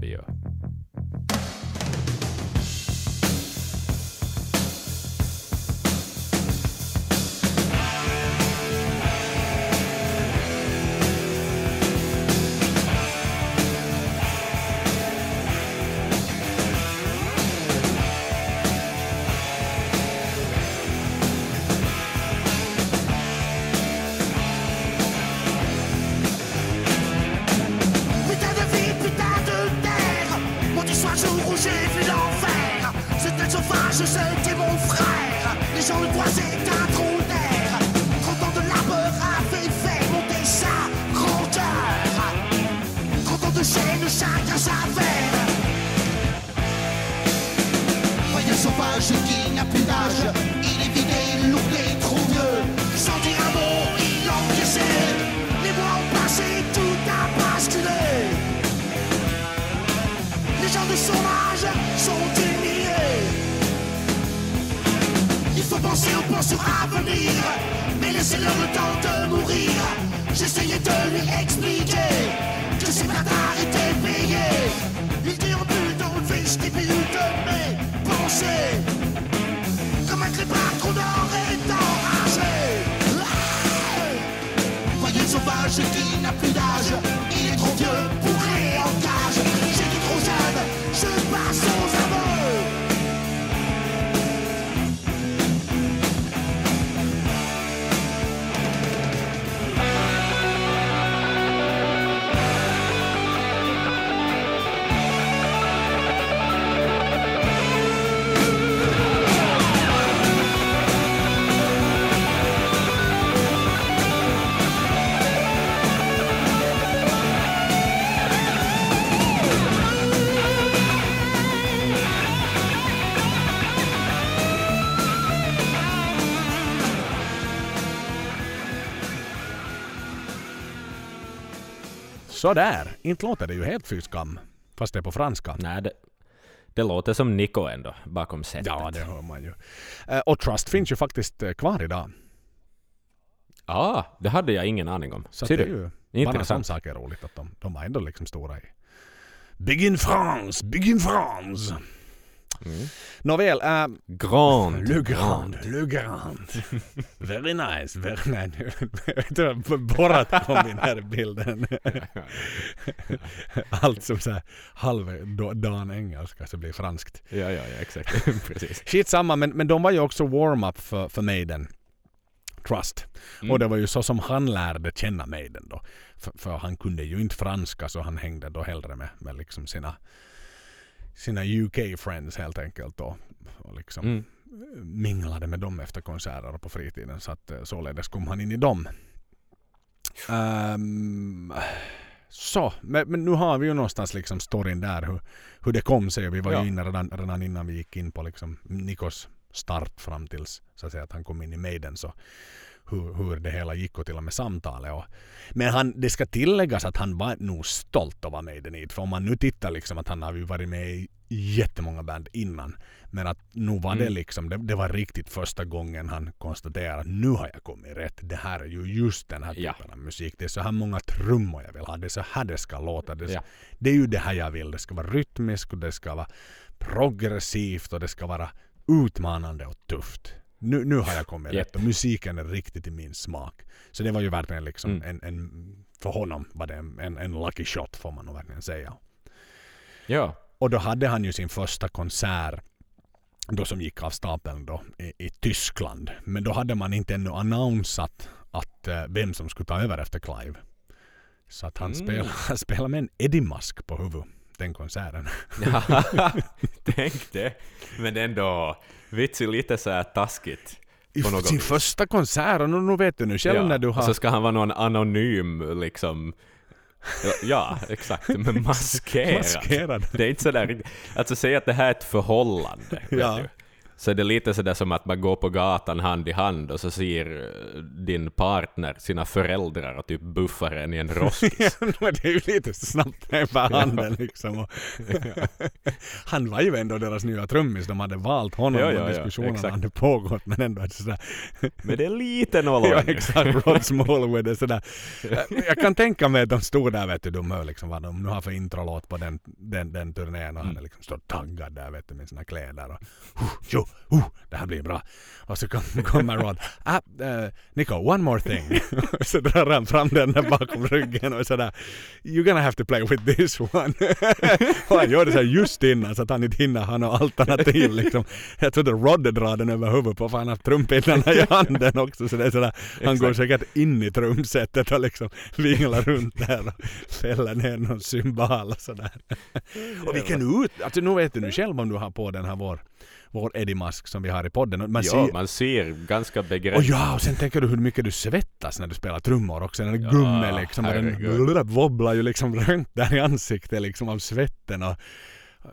Sådär, inte låter det ju helt fy skam. Fast det är på franska. Nej, det, det låter som Nico ändå, bakom sättet. Ja, det hör man ju. Eh, Och Trust finns ju faktiskt eh, kvar idag. Ah, det hade jag ingen aning om. Så Ser det är du? ju bara Intressant. sån sak är roligt att de, de var ändå liksom stora i Big in France, Big in France. Mm. Nåväl, äh, Grand. Le Grand, Le Grand. Very nice, very du vad Borat kom in här i bilden. Allt som så här halvdan engelska så blir franskt. Ja, ja, ja, exakt. Precis. Skitsamma, men, men de var ju också warm-up för, för Maiden. Trust. Mm. Och det var ju så som han lärde känna Maiden då. För, för han kunde ju inte franska så han hängde då hellre med, med liksom sina, sina UK-friends helt enkelt då. Och liksom Mm. minglade med dem efter konserter och på fritiden. Så att eh, således kom han in i dem. Ehm, så, men, men nu har vi ju någonstans liksom storyn där hur, hur det kom sig. Vi var Ja. ju inne redan, redan innan vi gick in på liksom Nikos start fram tills så att, säga, att han kom in i Maiden. Så hur, hur det hela gick och till och med samtalet. Och, men han, det ska tilläggas att han var nog stolt att vara Maiden i. För om man nu tittar liksom att han har ju varit med i jättemånga band innan. Men att nu var det Mm. liksom, det, det var riktigt första gången han konstaterade att nu har jag kommit rätt. Det här är ju just den här Ja. typen av musik. Det är så här många trummor jag vill ha. Det är så här det ska låta. Det, Ja. det är ju det här jag vill. Det ska vara rytmiskt och det ska vara progressivt och det ska vara utmanande och tufft. Nu, nu har jag kommit rätt och musiken är riktigt i min smak. Så det var ju verkligen liksom Mm. en, en, för honom var det en, en, lucky shot får man nog verkligen säga. Ja. Och då hade han ju sin första konsert då som gick av stapeln då i, i Tyskland. Men då hade man inte ännu annonsat att eh, vem som skulle ta över efter Clive. Så att han Mm. spelade, spelade med en Eddie Musk på huvudet den konserten. Tänk det. Men ändå, vitsi lite så här taskigt. På något sin vis. första konsert och nu, nu vet du nu själv när du och har... så ska han vara någon anonym liksom. Ja, Ja, exakt. Men maskerad. Maskerad. Det är inte sådär. Alltså säg att det här är ett förhållande. Ja. du. Så det är lite sådär som att man går på gatan hand i hand och så ser eh, din partner sina föräldrar och typ buffar en i en roskis. Ja, men det är ju lite snabbt över handen liksom. Och han var ju ändå deras nya trummis. De hade valt honom Ja, och ja, ja, diskussionerna exakt. hade pågått. Men ändå är det sådär. Men det är lite Ja nollande. exakt, Rod Smallwood är sådär. Jag kan tänka mig att de stod där vet du, de hör liksom vad de nu har för introlåt på den, den, den turnén och han är liksom står taggad där vet du med sina kläder och uh, jo, uh, det här blir bra. Och så kom- kommer Rod, ah, uh, Nico, one more thing. så drar han fram den där bakom ryggen och sådär, you're gonna have to play with this one. och han gör det så här just innan så att han inte hinner ha något alternativ liksom. Jag trodde Rod drar den över huvudet på för han har trumpinarna i handen också så det är sådär, han går säkert in i trumsetet och liksom vinglar runt där och fäller ner någon cymbal och sådär. och vilken ut... Alltså nu vet du nu själv om du har på den här vår, vår Eddie Musk som vi har i podden. Man Ja, ser, man ser ganska och begränsat. ja, och sen tänker du hur mycket du svettas när du spelar trummor också. Den där gummen liksom, den wobblar ju liksom runt där i ansiktet liksom av svetten och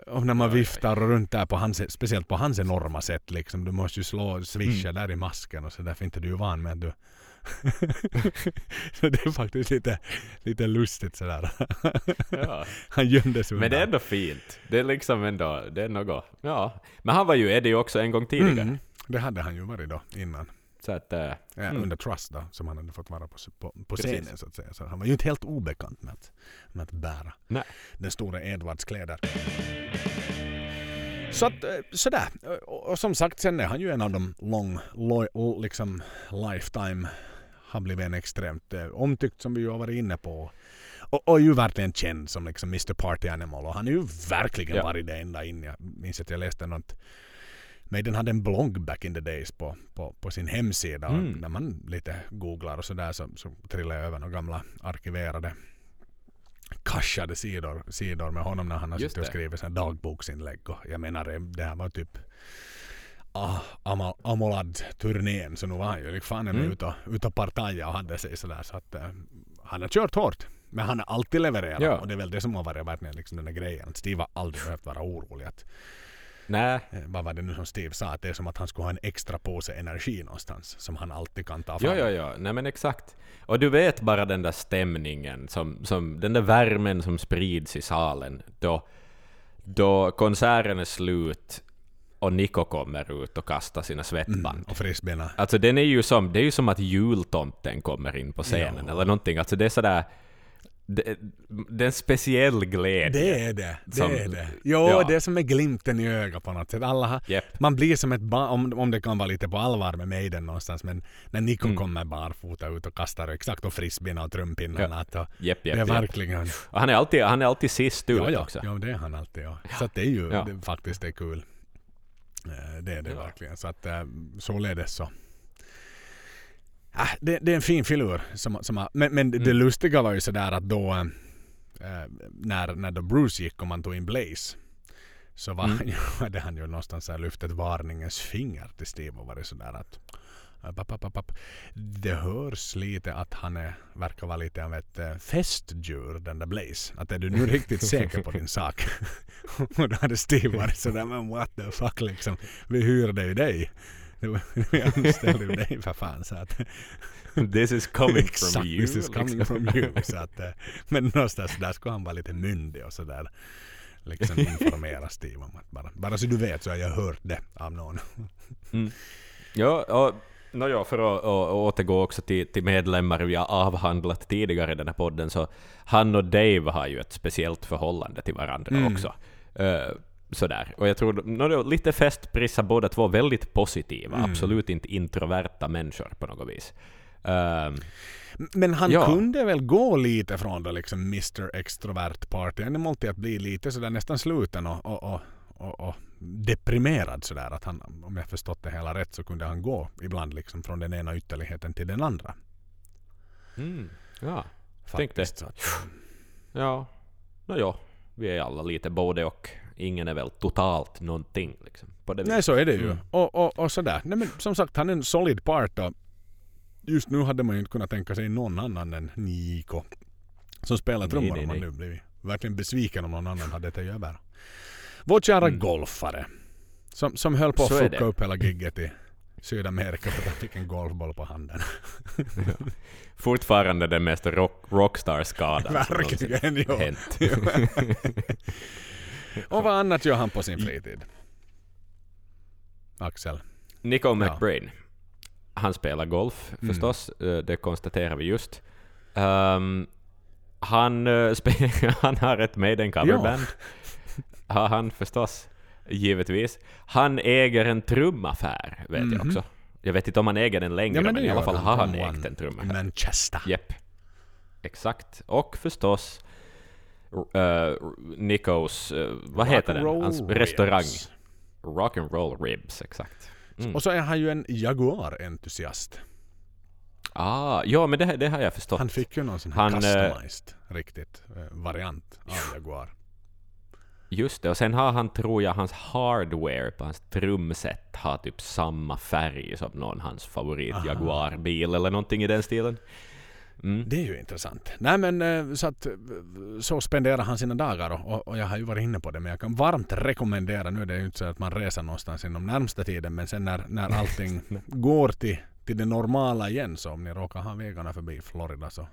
och när man viftar runt där på hans, speciellt på hans enorma sätt liksom. Du måste ju slå, swisha Mm. där i masken och så därför inte du är van med att du... så det är faktiskt lite, lite lustigt sådär. Ja. Han gömde sig Men det är undan. ändå fint. Det är liksom ändå, det är något. Ja. Men han var ju Eddie också en gång tidigare. Mm, det hade han ju varit då innan. Så att, eh, Ja, Mm. Under Trust då, som han hade fått vara på, på, på scenen så att säga. Så han var ju inte helt obekant med att, med att bära nej. den stora Edvards kläder. Så att, eh, sådär. Och, och som sagt, sen är han ju en av de long, lo, liksom lifetime har blivit en extremt eh, omtyckt som vi ju har varit inne på. Och, och är ju verkligen känd som liksom Mr Party Animal och han är ju verkligen Ja. varit det ända in. Jag minns att jag läste något Maiden hade en blogg back in the days på, på, på sin hemsida. Mm. när man lite googlar och sådär så, så trillar jag över några gamla arkiverade cachade sidor, sidor med honom när han har suttit och skrivit dagboksinlägg. Och jag menar det här var typ ah, Amolad-turnén så nu var han ju liksom fan Mm. ute och, ut och partaja och hade sig sådär så att eh, han har kört hårt. Men han har alltid levererat Ja. och det är väl det som har varit verkligen liksom den där grejen. Steve har aldrig behövt vara orolig att Nej. eh, vad var det nu som Steve sa? Att det är som att han skulle ha en extra påse energi någonstans som han alltid kan ta fram. Ja, ja, ja. Nej men exakt. Och du vet bara den där stämningen, som, som, den där värmen som sprids i salen då, då konserten är slut och Niko kommer ut och kastar sina svettband. Mm, och frisbeena. Alltså den är ju som, det är ju som att jultomten kommer in på scenen Ja. eller någonting. Alltså det är sådär, det, det är en speciell glädje. Det är det. Det Som- är det. Jo, ja. det är som med glimten i ögat på något sätt. Alla har, Japp. Man blir som ett barn, om, om det kan vara lite på allvar med Maiden någonstans, men när Nico Mm. kommer barfota ut och kastar exakt och frisbeena och trumpinnarna. att då- Japp, det är verkligen... Och han är alltid, han är alltid sist ut Ja, ja, också. ja, det är han alltid. Ja. Så det är ju Ja. det, faktiskt det är kul. Eh, Det är det Ja. verkligen. Så att eh, således så. Ah, det, det är en fin filur. Som, som men men det Mm. lustiga var ju sådär att då eh, när, när då Bruce gick och man tog in Blaze så var Mm. han ju, hade han ju någonstans lyft ett varningens finger till Steve och varit sådär att App, app, app, app. Det hörs lite att han är, verkar vara lite av ett eh, festdjur den där Blaze. Att är du nu riktigt säker på din sak? och då hade Steve varit sådär men what the fuck liksom. Vi hyrde ju dig. Vi anställde ju dig för fan. Så att, This is coming from you. this is coming liksom. from you. Så att, eh, men någonstans där ska han vara lite myndig och sådär. Liksom informera Steve om att bara, bara så du vet så har jag hört det av någon. Ja, och no, ja, för att, att återgå också till, till medlemmar vi har avhandlat tidigare i den här podden, så han och Dave har ju ett speciellt förhållande till varandra Mm. också. Eh, sådär. Och jag tror, no, lite festprissa båda två, väldigt positiva, Mm. absolut inte introverta människor på något vis. Ehm, Men han Ja. kunde väl gå lite från det liksom Mr Extrovert Party animal till att bli lite sådär nästan sluten och, och, och, och, och deprimerad sådär. Att han, om jag förstått det hela rätt så kunde han gå ibland liksom från den ena ytterligheten till den andra. mm, ja, Tänk det. Ja. Nå ja, vi är alla lite både och. Ingen är väl totalt någonting liksom. På det Nej så är det ju. Mm. Och, och, och sådär. Nej, men som sagt han är en solid part och just nu hade man ju inte kunnat tänka sig någon annan än Niko som spelar trummor om man nu blivit verkligen besviken om någon annan hade det över. Vår kära Mm. golfare som, som höll på att fucka upp hela gigget i Sydamerika för att han fick en golfboll på handen. Fortfarande den mest rock, rockstar-skadan som Verkligen jo. hänt. Och vad annat gör han på sin fritid? Axel. Nico McBrain. Han spelar golf Mm. förstås, eh, det konstaterar vi just. Ehm, han, eh, han har ett Maiden coverband. Har han förstås, givetvis. Han äger en trumaffär, vet jag Mhm. också. Jag vet inte om han äger den längre, men, i alla fall har han ägt en trumaffär. Manchester. Jepp. Exakt. Och förstås uh, Nikos, eh, vad heter den? Hans restaurang. Rock'n'roll ribs, exakt. Mm. Och så är han ju en Jaguar-entusiast. Ah, ja men det, det har jag förstått. Han fick ju någon sån här Han, eh, customized riktigt eh, variant av Jaguar. Just det, och sen har han, tror jag, hans hardware på hans trumset har typ samma färg som någon hans favorit Aha. Jaguar-bil eller någonting i den stilen. Mm. Det är ju intressant. Nej men eh, så att eh, så spenderar han sina dagar och, och, och jag har ju varit inne på det men jag kan varmt rekommendera, nu är det ju inte så att man reser någonstans inom närmsta tiden men sen när, när allting går till, till det normala igen så om ni råkar ha vägarna förbi Florida så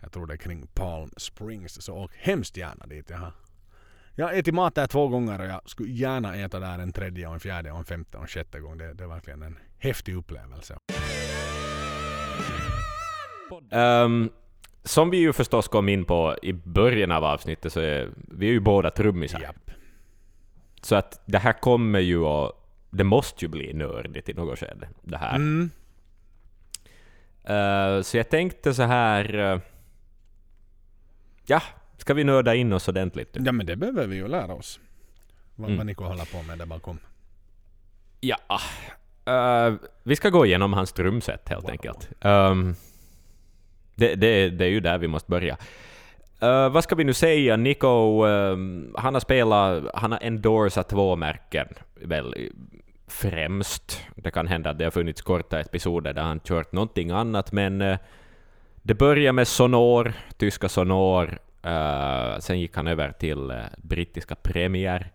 jag tror det är kring Palm Springs så åk hemskt gärna dit. Jag har, jag har ätit mat där två gånger och jag skulle gärna äta där en tredje och en fjärde och en femte och en sjätte gång. Det, det är verkligen en häftig upplevelse. Ehm, som vi ju förstås kom in på i början av avsnittet så är vi är ju båda trummisar. Japp. Så att det här kommer ju att... Det måste ju bli nördigt i något skede, det här. Mm. Eh, så jag tänkte så här... eh, ja, ska vi nörda in oss ordentligt? Ja men det behöver vi ju lära oss. Vad, Mm. Niko håller på med där bakom. Ja. eh, vi ska gå igenom hans trumset helt Wow. enkelt. Ehm, det, det, det är ju där vi måste börja. Eh, vad ska vi nu säga? Nico, ehm, han har spelat, han har endorsat två märken, väl främst. Det kan hända att det har funnits korta episoder där han kört någonting annat, men eh, det börjar med Sonor, tyska Sonor. Eh, sen gick han över till eh, brittiska Premier.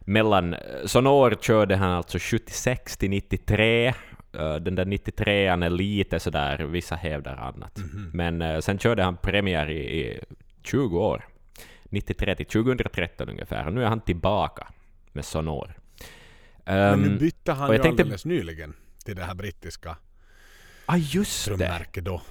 Mellan Sonor körde han alltså 76 till 93. Eh, Den där 93an är lite sådär, vissa hävdar annat. Mhm. Men eh, sen körde han Premier i, i 20 år. 93 till 2013 ungefär. Och nu är han tillbaka med Sonor. Men nu Um, bytte han ju tänkte- alldeles nyligen till det här brittiska ah, just trummärket då.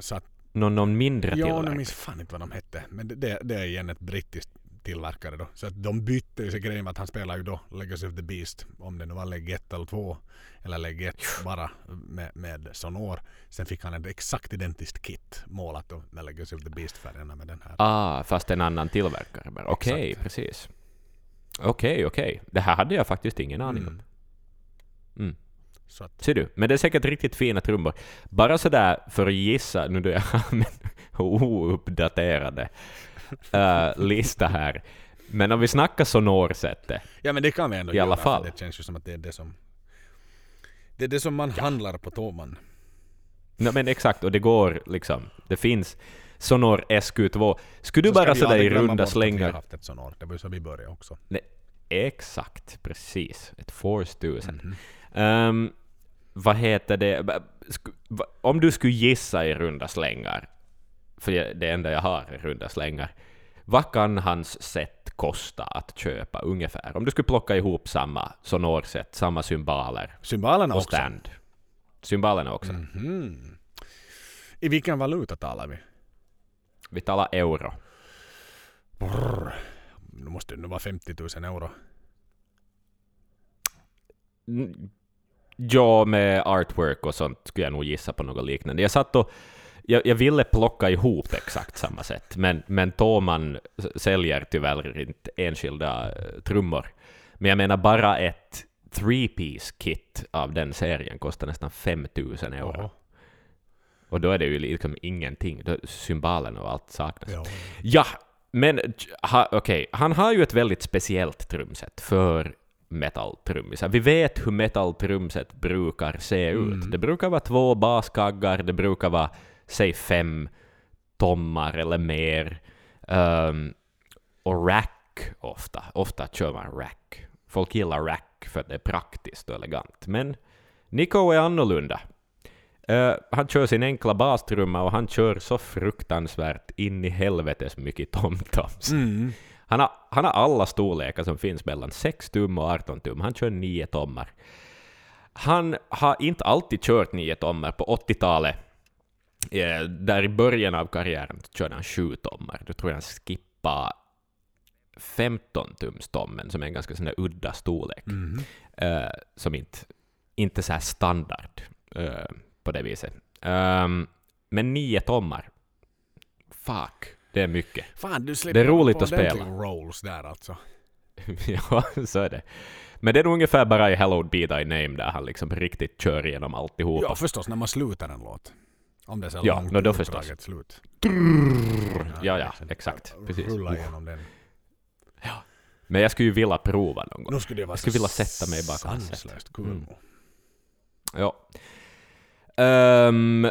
Så att, Någon, någon mindre ja, nu tillverkare. minns fan inte vad de hette. Men det, det, det är igen ett brittiskt tillverkare då. Så att de bytte ju sig grejen med att han spelar ju då Legacy of the Beast. Om det nu var Leg 1 eller 2. Eller Leg 1 bara med, med Sonor. Sen fick han ett exakt identiskt kit målat då med Legacy of the Beast-färgerna med den här. Ah, fast en annan tillverkare bara. Okej, Exakt. precis. Okej, okej. Det här hade jag faktiskt ingen aning om. Mm. Mm. Så att, Ser du? Men det är säkert riktigt fina trummor. Bara sådär för att gissa, nu då jag har ouppdaterade uh, lista här. Men om vi snackar sonorsättet. ja men det kan vi ändå I göra. alla fall. Det känns ju som att det är det som det är det som man handlar på Toman. No, men exakt, och det går liksom. Det finns Sonor SQ2. Skulle du Så bara sådär i runda att Vi slängar... haft ett sonor. Det var ju så vi började också. Exakt, precis. Ett Force 1000. Mhm. Ehm, vad heter det? Om du skulle gissa i runda slängar, för jag- det enda jag har är runda slängar, vad kan hans set kosta att köpa ungefär? Om du skulle plocka ihop samma sonorset, samma cymbaler Symbolerna och också. stand. Cymbalerna också. Mhm. I vilken valuta talar vi? Vi talar euro. Brr. Nu måste det nu vara 50 000 euro. Ja, med artwork och sånt skulle jag nog gissa på något liknande. Jag satt och jag, jag ville plocka ihop exakt samma sätt, men, men Toman säljer tyvärr inte enskilda eh, trummor. Men jag menar bara ett three-piece kit av den serien kostar nästan 5000 euro. Oho. Och då är det ju liksom ingenting. Då, symbalen och allt saknas. Ja. Ja, men ha, okej, han har ju ett väldigt speciellt trumset för metal-trummisar. Vi vet hur metal-trumset brukar se ut. Mm. Det brukar vara två baskaggar, det brukar vara, säg fem tommar eller mer. Ehm, och rack ofta. Ofta kör man rack. Folk gillar rack för att det är praktiskt och elegant. Men Nico är annorlunda. Eh, han kör sin enkla bastrumma och han kör så fruktansvärt in i helvetes mycket tomtoms. Mm. Han, har, han har alla storlekar som finns mellan 6 tum och 18 tum. Han kör 9 tommar. Han har inte alltid kört 9 tommar. På 80-talet, eh, där i början av karriären, körde han 7 tommar. Då tror jag han skippade 15 tums tommen, som är en ganska sån där udda storlek. Mm. eh, som inte, inte så här standard eh, på det viset. Ehm, men 9 tommar, fuck, det är mycket. Fan, du Det är roligt att spela. rolls där alltså. ja, så är det. Men det är nog ungefär bara i Hallowed Be Thy Name där han liksom riktigt kör igenom alltihopa. Ja, förstås när man slutar en låt. Om det är så Ja, långt nå då förstås. slut. Ja, ja, exakt. Precis. Rulla igenom den. Men jag skulle ju vilja prova någon gång. Nu skulle det vara Jag skulle vilja sätta mig bakom en sanslöst kul. Mm. Ja. Um,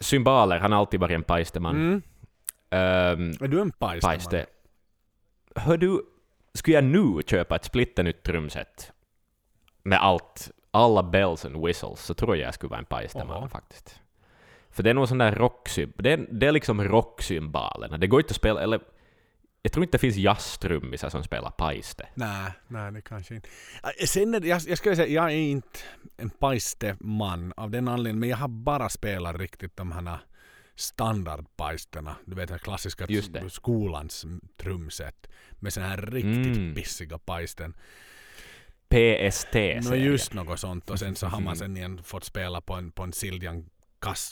symboler, han har alltid varit en pajsteman. Mm. Ehm, Är du en? Pajste. Hör du, skulle jag nu köpa ett splitternytt trumset med allt, alla bells and whistles, så tror jag jag skulle vara en pajsteman faktiskt. För det är någon sån där rocksym, det är, det är liksom rocksymbolerna. Det går inte att spela, eller jag tror inte det finns jazztrummisar som spelar pajste. Nej, nej det kanske inte. Äh, Sen är jag, jag skulle säga, jag är inte en pajsteman av den anledningen, men jag har bara spelat riktigt de här standardpajsterna. Du vet den klassiska skolans trumset med såna här riktigt Mm. pissiga pajsten. PST serien. just något sånt och sen så har man sen igen fått spela på en, på en Siljan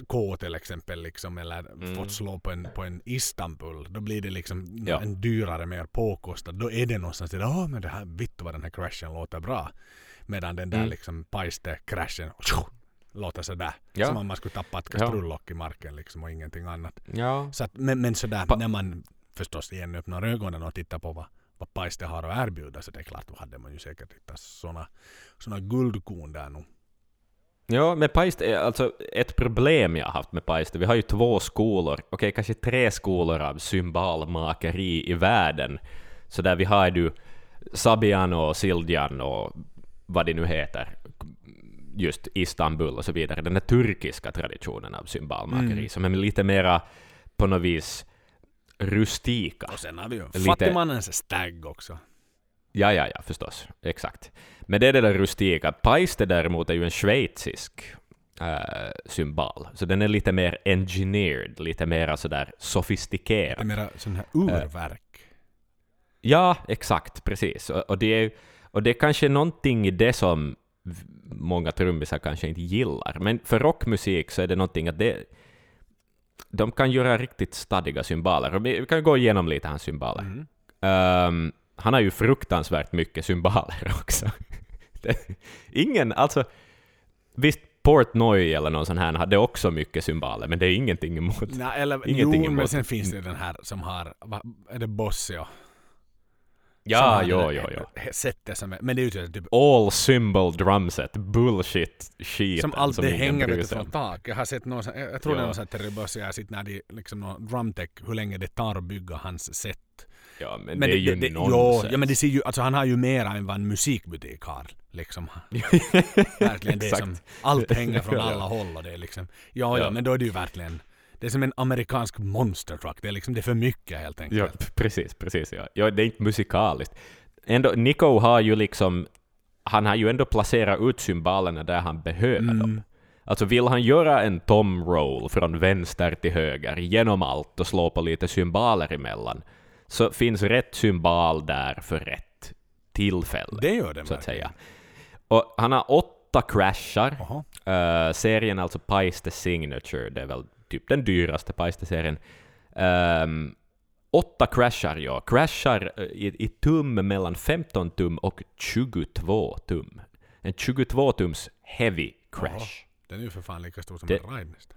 K till exempel liksom, eller Mm. fått slå på en, på en Istanbul. Då blir det liksom Ja. en dyrare, mer påkostad. Då är det någonstans där, åh men det här, vittu vad den här crashen låter bra. Medan den där Mm. liksom pajste-crashen låter sådär. Ja. Som om man skulle tappa ett Ja. kastrullock i marken liksom och ingenting annat. Ja. Så att, men, men sådär Pa- när man förstås igen öppnar ögonen och tittar på vad, vad Pajste har att erbjuda så det är klart då hade man ju säkert hittat såna, såna guldkorn där nog. Ja, men Pajste är alltså ett problem jag har haft med Pajste. Vi har ju två skolor, okej kanske tre skolor av symbolmakeri i världen. Så där vi har ju Sabian och Sildian och vad det nu heter, just Istanbul och så vidare. Den här turkiska traditionen av symbolmakeri Mm. som är lite mera på något vis rustika. Och sen har vi ju Lite- fattigmannens stag också. Ja, ja, ja, förstås. Exakt. Men det är det där rustika. Pajste däremot är ju en schweizisk äh, symbol. Så den är lite mer engineered, lite mer sådär sofistikerad. mera sån här urverk. Ja, exakt, precis. Och, och, det är, och det är kanske någonting i det som många trummisar kanske inte gillar. Men för rockmusik så är det någonting att det, de kan göra riktigt stadiga symboler. Och vi kan gå igenom lite hans symboler. Mm. Ehm, han har ju fruktansvärt mycket symboler också. Det, ingen, alltså, visst Portnoy eller någon sån här hade också mycket symboler, men det är ingenting emot. Nej, eller, Ingenting jo, men emot- sen finns det den här som har, är det Bossio? Som Ja, jo, det jo, jo. Sättet som är, men det är ju typ All symbol drumset, bullshit skiten som alltid ingen hänger bryr vet du, sig från om. tak. Jag har sett någon, jag tror det är Ja. någon sån här jag har sett när de liksom någon drumtech, hur länge det tar att bygga hans set. Ja, men, det är ju jo, nonsens. ja, men det ser ju, alltså han har ju mera än vad en musikbutik har. Liksom. Verkligen det som, allt hänger från Ja, ja. alla håll och det är liksom, ja, ja, Ja. men då är det ju verkligen, det är som en amerikansk monster truck. Det är liksom, det är för mycket helt enkelt. Ja, precis, precis. Ja. ja, det är inte musikaliskt. Ändå, Nico har ju liksom, han har ju ändå placerat ut symbolerna där han behöver Mm. dem. Alltså vill han göra en tom roll från vänster till höger genom allt och slå på lite symboler emellan, så finns rätt symbol där för rätt tillfälle Det gör det så att säga. Och han har åtta crashar. Eh, serien alltså Paiste Signature, det är väl typ den dyraste Paiste-serien. Ehm, åtta crashar, ja. Crashar eh, i, i tum mellan 15 tum och 22 tum. En 22 tums heavy crash. Jaha. Den är ju för fan lika stor som Det- en ride nästan.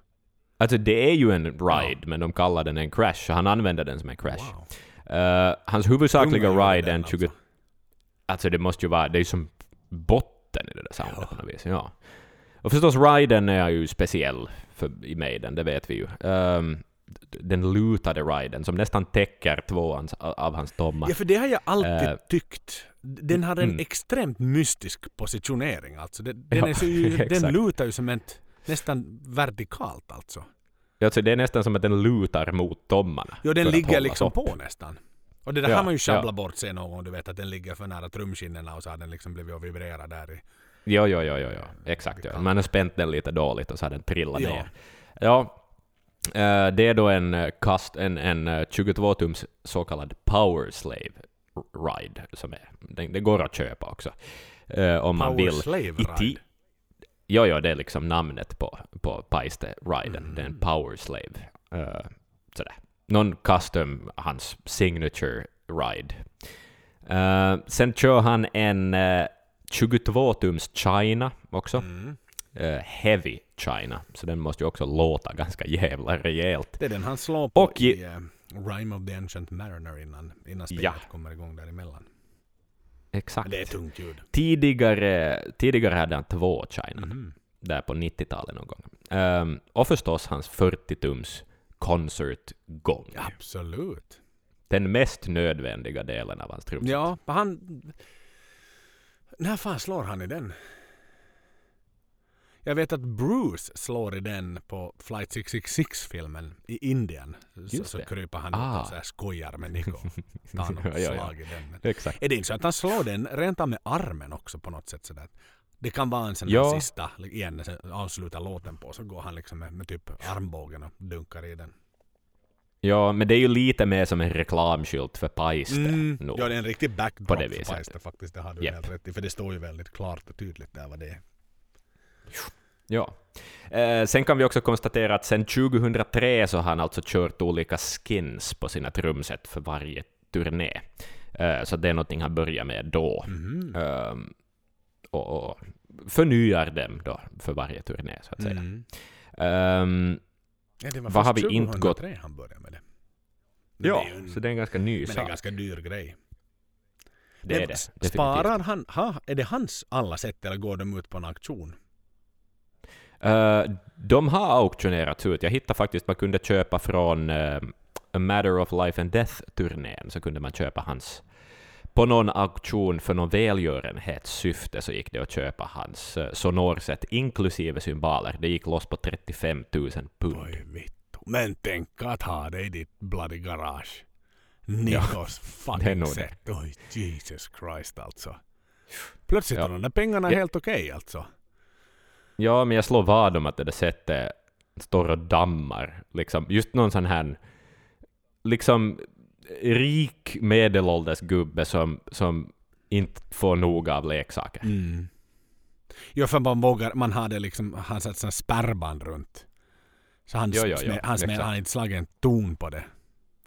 Alltså det är ju en ride, men de kallar den en crash, så han använder den som en crash. Wow. Eh, hans huvudsakliga ride är en den 20... alltså. Alltså det måste ju vara, det är ju som botten i det där soundet på något vis. Ja. Och förstås riden är ju speciell för, i Maiden, det vet vi ju. Ehm, den lutade riden som nästan täcker två av hans tommar. Ja, för det har jag alltid Eh, tyckt. Den har en mm. extremt mystisk positionering alltså. Den, den, Ja, är så ju, den lutar ju som ett nästan vertikalt alltså. Alltså det är nästan som att den lutar mot tommarna. Jo, den ligger liksom upp. på nästan. Och det där Ja, har man ju sjabblat ja. bort sig någon gång. Du vet att den ligger för nära trumskinnena och så har den liksom blivit och vibrerat där i. Jo, jo, jo, jo, jo. exakt. Ja. Man har spänt den lite dåligt och så har den trillat Ja. ner. Ja, eh, det är då en, eh, kast, en, en eh, 22-tums så kallad Power Slave Ride. Som är, den, det går att köpa också. Eh, om man Power vill. Slave Ride. Jo, jo, det är liksom namnet på, på Paiste-riden. Mm. Det är en Power Slave. Uh, sådär. Någon custom, hans signature ride. Eh, sen kör han en eh, 22-tums China också. Mm. Eh, heavy China, så den måste ju också låta ganska jävla rejält. Det är den han slår på Och i uh, Rime of the Ancient Mariner innan, innan spelet Ja. kommer igång däremellan. Exakt. Det är tungt ljud. Tidigare, tidigare hade han två China, Mhm. där på 90-talet någon gång. Ehm, och förstås hans 40-tums concertgång. Absolut. Den mest nödvändiga delen av hans trumset. Ja, han... När fan slår han i den? Jag vet att Bruce slår i den på Flight 666-filmen i Indien. Så, så kryper han Ah. ut och skojar med Nico. Tar något ja, ja. slag i den. Men Exakt. är det inte så att han slår den rent av med armen också på något sätt sådär? Det kan vara en sån där Ja. sista, igen, sen avslutar låten på, så går han liksom med, med typ armbågen och dunkar i den. Ja, men det är ju lite mer som en reklamskylt för Paiste. Mm. nog. Ja, det är en riktig backdrop På det för. Pfizer faktiskt. Det har du Japp. helt rätt i. För det står ju väldigt klart och tydligt där vad det är. Ja. Eh, sen kan vi också konstatera att sen 2003 så har han alltså kört olika skins på sina trumset för varje turné. Eh, så det är någonting han börjar med då. Mhm. Ehm, och, och förnyar dem då för varje turné, så att säga. Mm. Ehm, Ja, det var Vad har vi inte gått- 2003 han började med. Men ja, det är en, så det är en ganska ny men det är sak. en ganska dyr grej. det är Men det. s- definitivt. Sparar han, ha, är det hans alla sätt eller går de ut på en auktion? Eh, de har auktionerats ut. Jag hittade faktiskt, man kunde köpa från eh, A Matter of Life and Death-turnén, så kunde man köpa hans... På någon auktion för någon välgörenhetssyfte så gick det att köpa hans uh, sonorset inklusive cymbaler. Det gick loss på 35 000 pund. Oj, vittu. Men tänk att ha det i ditt bloody garage. Nikos är fucking sätt. Oj, Jesus Christ alltså. Plötsligt Ja. är de där pengarna Ja. helt okej alltså. Ja, men jag slår vad om att det där sättet står och dammar. Liksom, just någon sån här liksom rik medelålders gubbe som, som inte får nog av leksaker. Mm. Ja, för man vågar, man har det liksom, han satt sån spärrband runt. Så han, Jo, jo, jo, han, han har inte slagit en ton på det.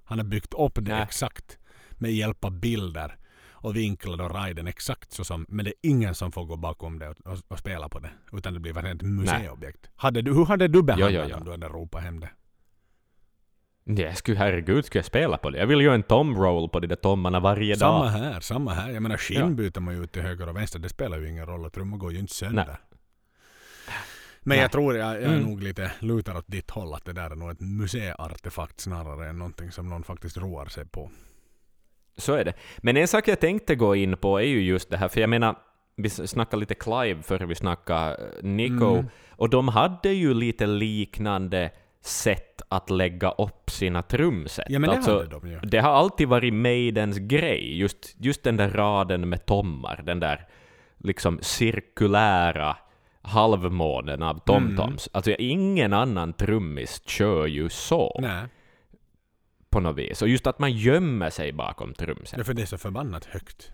Han har byggt upp det Nej. exakt med hjälp av bilder och vinklar och riden exakt så som, men det är ingen som får gå bakom det och, och, och spela på det. Utan det blir ett museiobjekt. Hade du, hur hade du behandlat Jo, jo, jo. om du hade ropat hem det? Jag skulle, herregud, skulle jag spela på det? Jag vill göra en tom-roll på de där tommarna varje Samma dag. här, samma här. Jag menar skinn byter man ju ut till höger och vänster. Det spelar ju ingen roll trummor går ju inte sönder. Nej. Men jag tror jag, jag Mm. nog lite lutar åt ditt håll att det där är nog ett museiartefakt snarare än någonting som någon faktiskt roar sig på. Så är det. Men en sak jag tänkte gå in på är ju just det här, för jag menar, vi snackade lite Clive före vi snackade eh, Nico, Mm. och de hade ju lite liknande sätt att lägga upp sina trumset. Ja men det Alltså, de ju. Det har alltid varit Maidens grej, just, just den där raden med tommar, den där liksom cirkulära halvmånen av tomtoms. Alltså ingen annan trummis kör ju så Nej, på något vis. Och just att man gömmer sig bakom trumset. det är för det är så förbannat högt.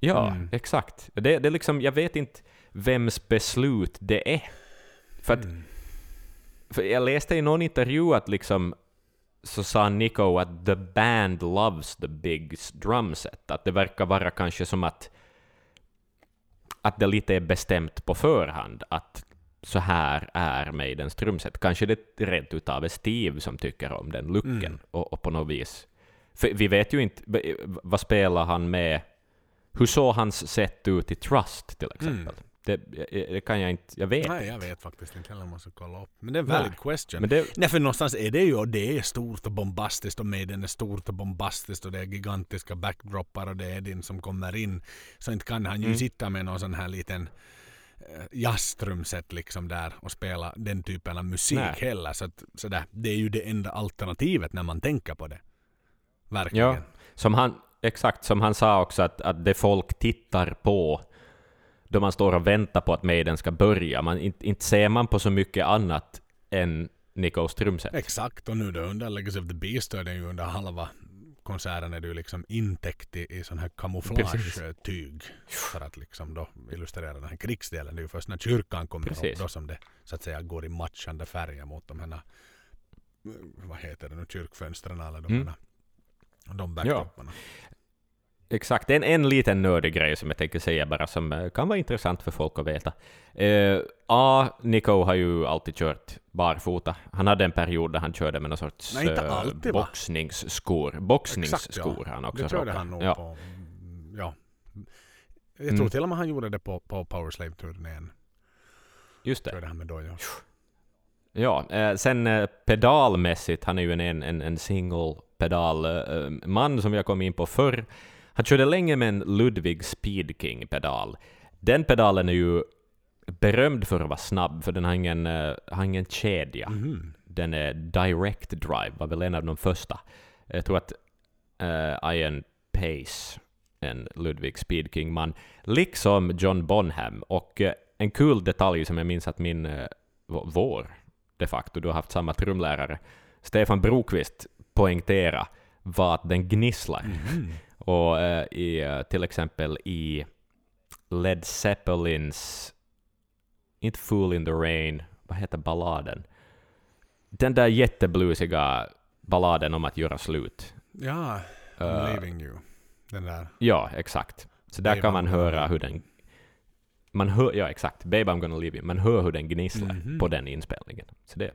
Ja, Mm. exakt. Det, det är liksom, jag vet inte vems beslut det är. För, att, Mm. för jag läste i någon intervju att liksom så sa Nico att the band loves the big s- drum set. Att det verkar vara kanske som att att det lite är bestämt på förhand att så här är Maidens trumset. Kanske det rent utav är Steve som tycker om den looken Mm. och, och på något vis. För vi vet ju inte, vad spelar han med? Hur såg hans sätt ut i Trust till exempel? Det, det kan jag inte, jag vet. Nej, inte. jag vet faktiskt inte heller. Måste kolla upp. Men det är en valid Nej. question. Men det, Nej, för någonstans är det ju och det är stort och bombastiskt och Maiden är stort och bombastiskt och det är gigantiska backdroppar och det är din som kommer in. Så inte kan han ju Mm. sitta med någon sån här liten eh, jazztrumset liksom där och spela den typen av musik Nej. heller. Så, att, så där, det är ju det enda alternativet när man tänker på det. Verkligen. Ja. Som han, exakt som han sa också, att, att det folk tittar på då man står och väntar på att Maiden ska börja, man, inte, inte ser man på så mycket annat än Nikos trumset. Exakt, och nu då under Legacy of the Beast är det ju under halva konserten är du liksom intäckt i, i sån här kamouflagetyg för att liksom då illustrera den här krigsdelen. Det är ju först när kyrkan kommer Precis. upp då som det så att säga går i matchande färger mot de här vad heter det nu, kyrkfönstren eller de Mm. här de backdropparna. Exakt, en, en liten nördig grej som jag tänker säga bara som eh, kan vara intressant för folk att veta. Eh, A. Nico har ju alltid kört barfota. Han hade en period där han körde med någon sorts Nej, inte eh, alltid, va? boxningsskor. Boxningsskor Exakt, ja. han också Det körde han nog ja. på. mm, Ja. Jag Mm. tror till och med han gjorde det på, på Powerslave-turnén. Just det. Körde han med dojor. Ja, eh, sen eh, pedalmässigt, han är ju en, en, en, en single pedalman som jag kom in på förr. Han körde länge med en Ludwig Speed King-pedal. Den pedalen är ju berömd för att vara snabb, för den har ingen, eh, har ingen kedja. Mhm. Den är Direct Drive, var väl en av de första. Jag tror att eh, Ian Pace, en Ludwig Speed King-man, liksom John Bonham. Och eh, en kul detalj som jag minns att min, v- vår, de facto, du har haft samma trumlärare, Stefan Brokvist poängtera var att den gnisslar. Mhm. Och eh, i, till exempel i Led Zeppelins, inte Fool in the Rain, vad heter balladen? Den där jättebluesiga balladen om att göra slut. Ja, I'm Eh, leaving you. Den där. Ja, exakt. Så där Babe, kan man I'm höra hur den... Man hör, ja, exakt. Babe I'm gonna leave you. Man hör hur den gnisslar Mhm. på den inspelningen. Så det,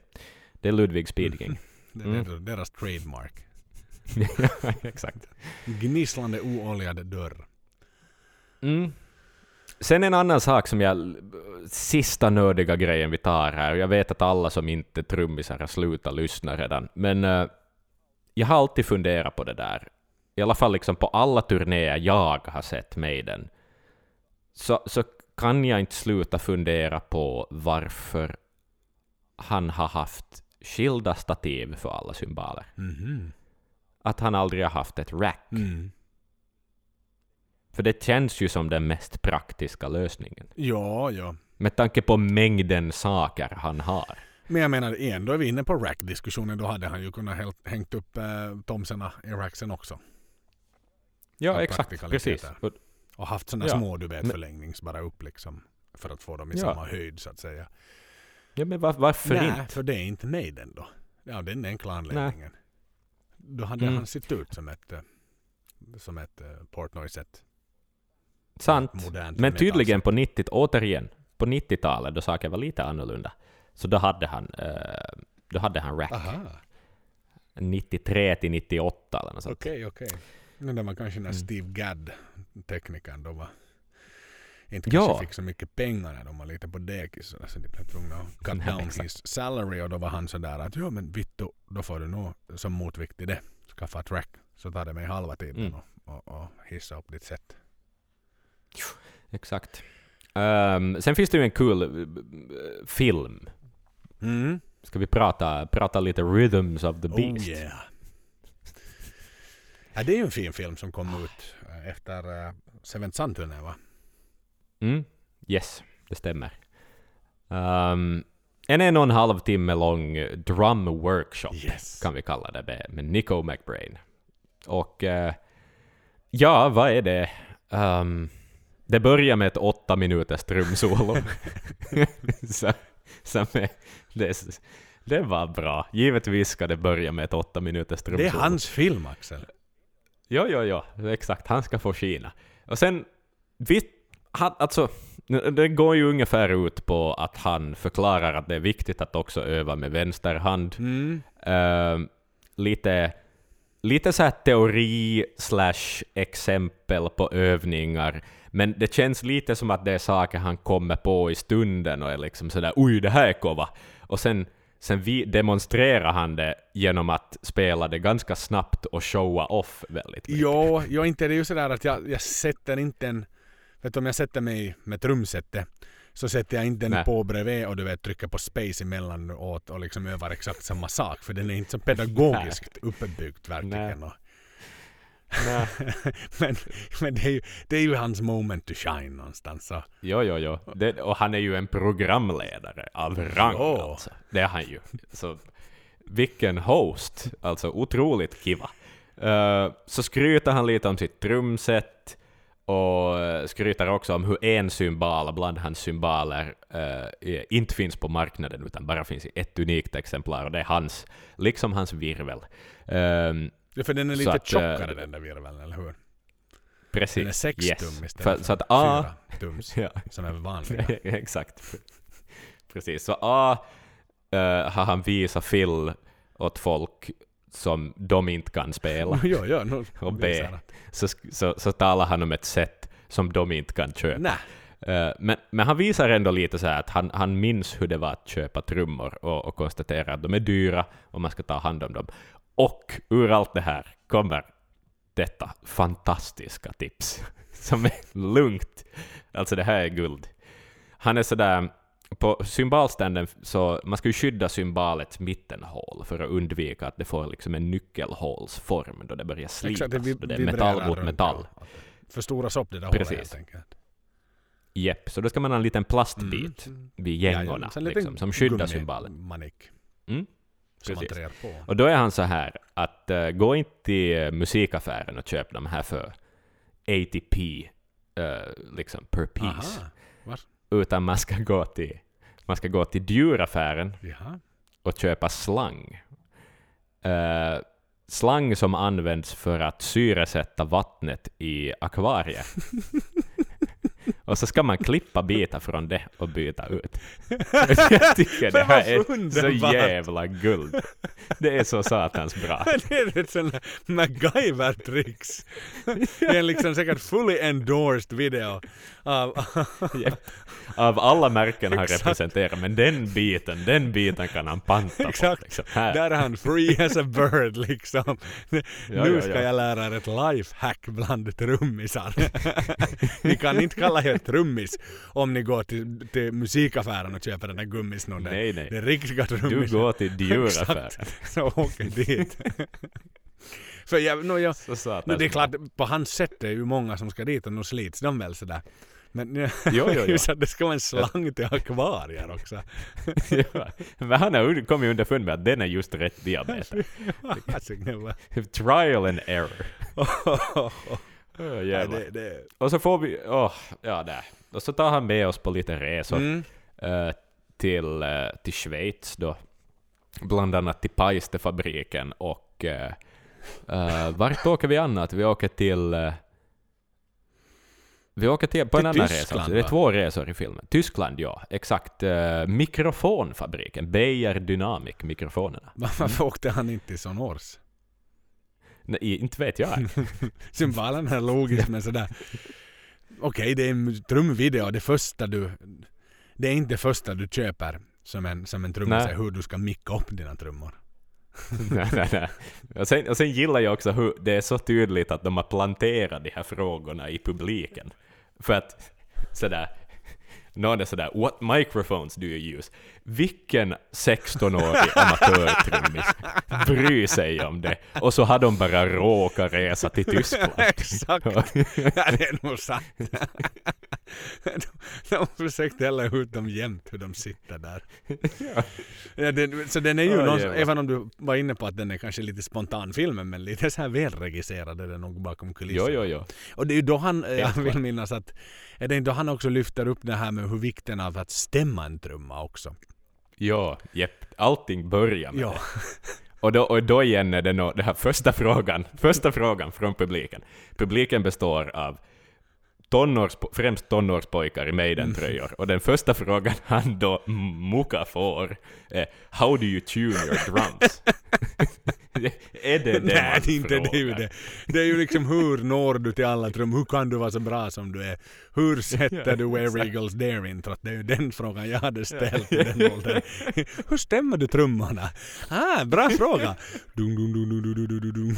det är Ludwig Speedking. Det är Mm. deras trademark. exakt. Gnisslande ooljad dörr. Mm. Sen en annan sak som jag... Sista nördiga grejen vi tar här. Jag vet att alla som inte är trummisar har slutat lyssna redan. Men eh, jag har alltid funderat på det där. I alla fall liksom på alla turnéer jag har sett Maiden. Så, så kan jag inte sluta fundera på varför han har haft skilda stativ för alla cymbaler. Mhm. Att han aldrig har haft ett rack. Mm. För det känns ju som den mest praktiska lösningen. Ja, ja. Med tanke på mängden saker han har. Men jag menar igen, då är vi inne på rack-diskussionen. Då hade han ju kunnat hängt upp eh, Thomsarna i racksen också. Ja, Av exakt. Precis. Och, haft sådana Ja, små, du vet, men- förlängnings bara upp liksom. För att få dem i Ja. samma höjd så att säga. ja, men var, varför Nej, inte? för det är inte Maiden då. Ja, den enkla anledningen. Då hade Mm. han sett ut som ett, eh, som ett uh, Portnoy-set. Sant. Modernt Men tydligen på 90 återigen, på 90-talet då saker var lite annorlunda. Så då hade han, eh, då hade han rack. Aha, 93 till 98 eller något sånt. okej, okej. Men det var kanske när Mm. Steve Gadd, teknikern, då var inte Ja. kanske fick så mycket pengar när de var lite på dekis. Så de blev tvungna att cut Nej, down exakt. his salary och då var han sådär att ja men vittu, då får du nog som motvikt till det skaffa ett rack. Så tar det mig halva tiden Mm. och, och, och hissa upp ditt set. Exakt. Ehm, sen finns det ju en kul eh, film. Mm. Ska vi prata, prata lite Rhythms of the Oh Beast? yeah. Ja, det är ju en fin film som kom ut eh, efter uh, Seventh Sun-turnén va? Mm. Yes, det stämmer. Um, en en och en halv timme lång drum workshop Yes. kan vi kalla det med, med Nico McBrain. Och eh, ja, vad är det? ehm, det börjar med ett åtta minuters trumsolo. så, så med, det, det var bra. Givetvis ska det börja med ett åtta minuters Det trumsolo. är hans film Axel. Jo, jo, jo, exakt. Han ska få skina. Och sen, vi, han, alltså, det går ju ungefär ut på att han förklarar att det är viktigt att också öva med vänster hand. Mm. Ehm, lite, lite så här teori slash exempel på övningar, men det känns lite som att det är saker han kommer på i stunden och är liksom sådär oj, det här är kova. Och sen, sen vi demonstrerar han det genom att spela det ganska snabbt och showa off väldigt mycket. Jo, jo, inte är det ju sådär att jag, jag sätter inte en... Vet du, om jag sätter mig med trumsetet så sätter jag inte den på bredvid och du vet trycker på space emellan åt och liksom övar exakt samma sak för den är inte så pedagogiskt uppbyggt verkligen. Nej. men men det, är ju, det är ju hans moment to shine någonstans. Så. Jo, jo, jo. Det, och han är ju en programledare av rang Jo. alltså. Det är han ju. Så vilken host! Alltså otroligt kiva. Eh, så skryter han lite om sitt trumset och eh, skryter också om hur en symbol bland hans symboler eh, inte finns på marknaden utan bara finns i ett unikt exemplar och det är hans, liksom hans virvel. Ehm, Ja, för den är lite att, eh, tjockare den där virveln, eller hur? precis. Den är 6 yes. tum istället För, för, så att A, fyra tums ja, som är vanliga. Exakt. Precis. Så A eh, har han visat Phil åt folk som de inte kan spela. jo, jo, nu Och B. Så, så, så talar han om ett sätt som de inte kan köpa. Nej, Eh, men, men han visar ändå lite så här att han, han minns hur det var att köpa trummor och, och konstaterar att de är dyra och man ska ta hand om dem. Och ur allt det här kommer detta fantastiska tips som är lugnt. Alltså det här är guld. Han är sådär, på symbolstanden så man ska ju skydda symbolets mittenhål för att undvika att det får liksom en nyckelhålsform då det börjar slitas. exakt. Det, vi- då det är metall mot metall. ja. Förstoras upp det där Precis. hålet helt enkelt. Jepp, så då ska man ha en liten plastbit Mm. vid Ja, gängorna ja, liten liksom, som skyddar symbolen. gummimanik Mm, precis. Och då är han så här att uh, gå inte till musikaffären och köp de här för ATP eh, liksom per piece. Utan man ska gå till, man ska gå till djuraffären Jaha. och köpa slang. Eh, slang som används för att syresätta vattnet i akvariet. och så ska man klippa bitar från det och byta ut. Jag tycker det här är så jävla guld. Det är så satans bra. det är ett sånt MacGyver-tricks. Det är liksom säkert fully endorsed video av... Japp. Av alla märken han representerar, men den biten, den biten kan han panta på. Exakt. Liksom. Här. Där är han free as a bird liksom. nu ska ja. jag lära er ett lifehack bland trummisar. ni kan inte kalla er trummis om ni går till, till musikaffären och köper den där gummisnodden. Nej, nej. Det är riktiga Du trummisar. går till djuraffären. Så åker dit. För jag, no, jag, Så satans no, det är klart, på hans sätt är ju många som ska dit och nu slits de väl sådär. Men Jo, jo, jo. det ska vara en slang till akvarier också. ja. Men han har kommit underfund med att den är just rätt det var- Trial and error. Nej, jävlar. det, det, Och så får vi, åh, ja där. Och så tar han med oss på lite resor mm. eh, till, eh, till Schweiz då. Bland annat till Paistefabriken och uh, vart åker vi annat? Vi åker till eh, vi åker till, på Till en annan resa Tyskland, också. Det är två resor i filmen. Tyskland, ja. Exakt. Uh, mikrofonfabriken. Beijer Dynamic, mikrofonerna. Varför åkte han inte till Sonors? Nej, inte vet jag. Symbalen är logisk men sådär. Okej, det är en trumvideo. Det första du... Det är inte det första du köper som en, som en trummis är hur du ska micka upp dina trummor. nej, nej, nej. Och, sen, och sen gillar jag också hur det är så tydligt att de har planterat de här frågorna i publiken. För att sådär, någon är sådär ”What microphones do you use?” Vilken 16-årig amatörtrummis bryr sig om det? Och så har de bara råkat resa till Tyskland. Exakt! ja, det är nog sant. de försökte hälla ut dem jämt hur de sitter där. ja, den, så den är ju Ja, någon, även om du var inne på att den är kanske lite spontan filmen men lite så här välregisserad är den nog bakom kulisserna. Jo, jo, jo. Och det är ju då han, jag Helt vill minnas att, är det inte då han också lyfter upp det här med hur vikten av att stämma en trumma också. Ja, jepp. Allting börjar med Ja. Och då, och då igen är det det här första frågan, första frågan från publiken. Publiken består av tonårs, främst tonårspojkar i Maiden-tröjor. Och den första frågan han då Muka får är How do you tune your drums? är det det Nej, man inte det är frågar? det. Det är ju liksom hur når du till alla trum? Hur kan du vara så bra som du är? Hur sätter du Where Eagles Dare introt? Det är ju den frågan jag hade ställt i den åldern. Hur stämmer du trummorna? Ah, bra fråga! Dung, dung, dung, dung, dung, dung, dung.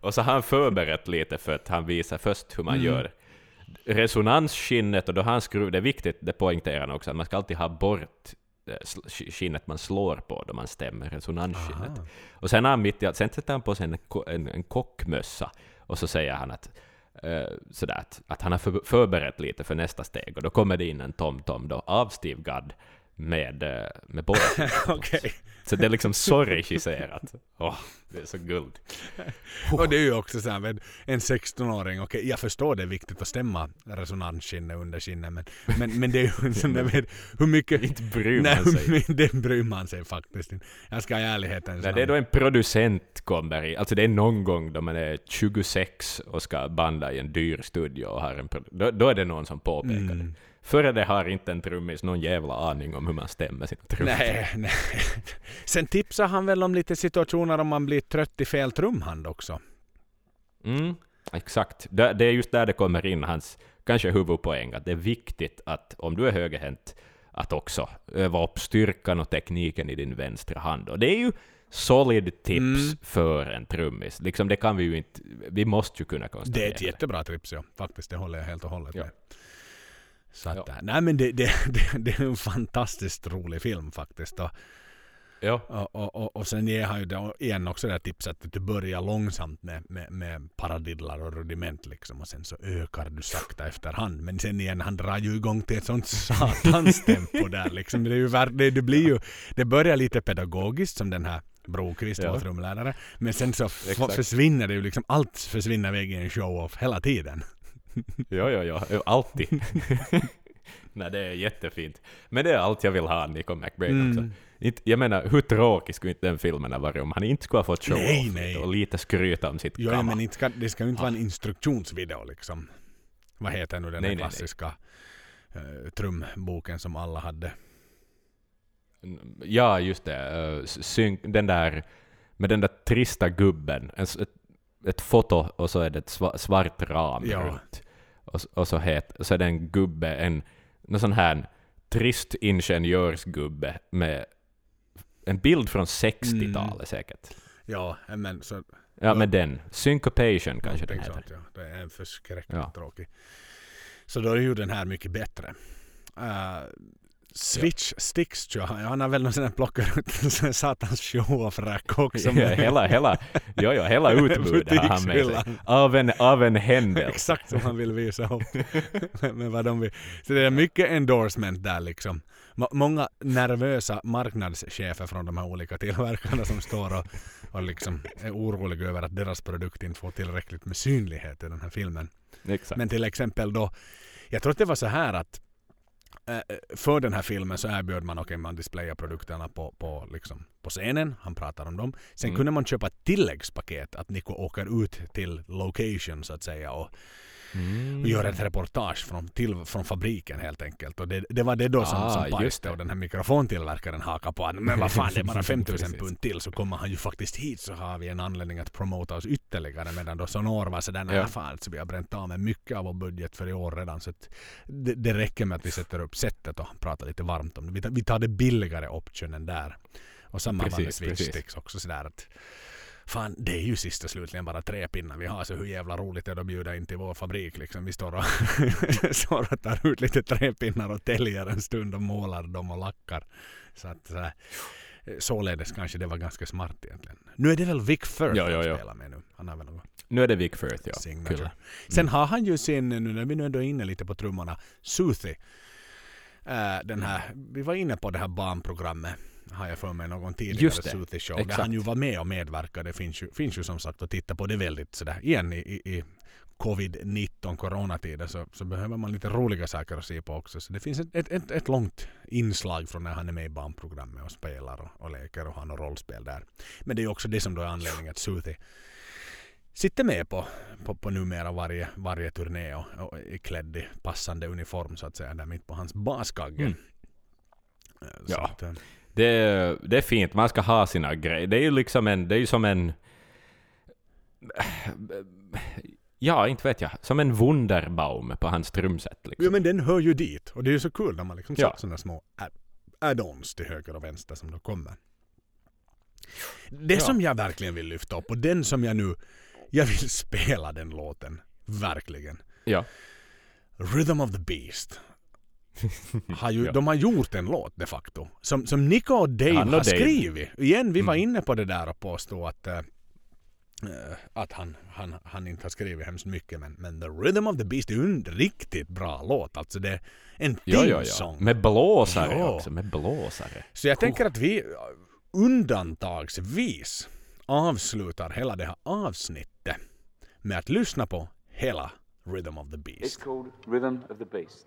Och så har han förberett lite för att han visar först hur man Mm. gör resonansskinnet och då har han skruv, det är viktigt, det poängterar han också, att man ska alltid ha bort eh, skinnet man slår på då man stämmer, resonansskinnet. Aha. Och sen har han mitt i sen sätter han på sig en, en, en kockmössa och så säger han att eh, sådär att, att han har för, förberett lite för nästa steg och då kommer det in en tom-tom då av Steve Gadd med, eh, med båda. Okej. Så det är liksom så regisserat. Åh, det är så guld. Och det är ju också så här med en 16-åring, okej jag förstår det är viktigt att stämma resonansskinnet under skinnet men, men, men det är ju sån där med hur mycket... Inte bryr Nej, man sig. men det bryr man sig faktiskt. Jag ska i ärlighetens Nej, det är då en producent kommer i, alltså det är någon gång då man är 26 och ska banda i en dyr studio och har en då, då är det någon som påpekar Mm. det. Före det har inte en trummis någon jävla aning om hur man stämmer sina trummor. Nej, nej. Sen tipsar han väl om lite situationer om man blir trött i fel trumhand också. Mm, exakt. Det, det är just där det kommer in hans kanske huvudpoäng, att det är viktigt att om du är högerhänt, att också öva upp styrkan och tekniken i din vänstra hand. Och det är ju solid tips Mm. för en trummis. Liksom det kan vi ju inte, vi måste ju kunna konstatera. Det är ett jättebra tips ja. Faktiskt, det håller jag helt och hållet Ja. med. Så att, Ja. nej men det, det, det, det är en fantastiskt rolig film faktiskt. Och, Ja. och, och, och, och sen ger han ju då igen också det här tipset att du börjar långsamt med, med, med paradidlar och rudiment liksom och sen så ökar du sakta efterhand. Men sen igen, han drar ju igång till ett sånt satans tempo där liksom. Det, är ju, ver- det, det blir ju, det börjar lite pedagogiskt som den här Brokvist Ja. var trumlärare. Men sen så försvinner det ju liksom, allt försvinner iväg i en show-off hela tiden. Ja, ja, ja, alltid. Nej, det är jättefint. Men det är allt jag vill ha Nico McBrain Mm. också. Inte, jag menar, hur tråkig skulle inte den filmen ha varit om han inte skulle ha fått show Nej, nej. och lite skryta om sitt Jo, ja, men inte ska, det ska ju inte vara en instruktionsvideo liksom. Vad heter nu den Nej, klassiska eh, trumboken som alla hade? Ja, just det. Uh, synk, den där, med den där trista gubben. En, ett, ett foto och så är det ett sva, svart ram Ja. runt. Och, och så, het, så är det en gubbe, en, en sån här trist ingenjörsgubbe med en bild från 60-talet Mm. säkert. Ja, men så... Ja, med den. Syncopation kanske den heter. sånt, ja. Det är en förskräckligt Ja. tråkig. Så då är ju den här mycket bättre. Uh, Switch Sticks tror jag. Han har väl någon sån här plockar ut satans show-off-rack också. Ja, hela, hela, ja, ja, hela utbudet har han med sig. Av en, av en händelse. Exakt som han vill visa upp. Men vad de vill. Så det är mycket endorsement där liksom. Må- Många nervösa marknadschefer från de här olika tillverkarna som står och, och liksom är oroliga över att deras produkt inte får tillräckligt med synlighet i den här filmen. Exakt. Men till exempel då, jag tror att det var så här att för den här filmen så erbjöd man, okej man displayar produkterna på, på, liksom, på scenen, han pratar om dem. Sen Mm. kunde man köpa ett tilläggspaket att Nico åker ut till location så att säga och, Mm. och gör ett reportage från, till, från fabriken helt enkelt. Och det, det var det då som, Ah, som Paiste och den här mikrofontillverkaren hakade på. Att, men vad fan, det är bara 5000 pund till så kommer han ju faktiskt hit så har vi en anledning att promota oss ytterligare. Medan då Sonor var sådär, nej Ja. fan, så vi har bränt av med mycket av vår budget för i år redan. Så det, det räcker med att vi sätter upp sättet och pratar lite varmt om det. Vi tar, vi tar det billigare optionen där. Och samma var med Precis, Switch precis. Också sådär att Fan, det är ju sist och slutligen bara tre pinnar vi har, så hur jävla roligt är det att bjuda in till vår fabrik liksom. Vi står och, står och tar ut lite träpinnar och täljer en stund och målar dem och lackar. Så att sådär, således kanske det var ganska smart egentligen. Nu är det väl Vic Firth Ja, ja, han spelar med nu. Han har väl något. Nu är det Vic Firth, ja. signature. Kul. Sen har han ju sin, nu när vi nu ändå är inne lite på trummorna, Suthi. Eh, den här, vi var inne på det här barnprogrammet har jag för mig någon tidigare. Suthi show. Exakt. Där han ju var med och medverkade. Det finns ju, finns ju som sagt att titta på. Det väldigt sådär igen i, i, i covid-19 coronatider så, så behöver man lite roliga saker att se på också. Så det finns ett, ett, ett, ett långt inslag från när han är med i barnprogrammet och spelar och, och leker och har något rollspel där. Men det är också det som då är anledningen att Suthi sitter med på, på, på numera varje, varje turné och, och är klädd i passande uniform så att säga där mitt på hans baskagge. Mm. Eh, Så Ja. att, eh, Det, är- det är fint, man ska ha sina grejer. Det är ju liksom en, det är ju som en... Ja, inte vet jag. Som en Wunderbaum på hans trumset. Ja Liksom. men den hör ju dit. Och det är ju så kul när man liksom Ja. ser sådana små add- add-ons till höger och vänster som då kommer. Det Ja. som jag verkligen vill lyfta upp och den som jag nu, jag vill spela den låten. Verkligen. Ja. Rhythm of the Beast. Har ju, Ja. De har gjort en låt de facto. Som, som Nico och Dave Han och har Dave. skrivit. Igen, vi var Mm. inne på det där och påstod att, eh, eh, att han, han, han inte har skrivit hemskt mycket. Men, men The Rhythm of the Beast är ju en riktigt bra låt. Alltså det är en Ja, ja, ja. theme-song. Med blåsare Ja. också. Med blåsare. Så jag tänker att vi undantagsvis avslutar hela det här avsnittet med att lyssna på hela Rhythm of the It's Beast. called Rhythm of the Beast.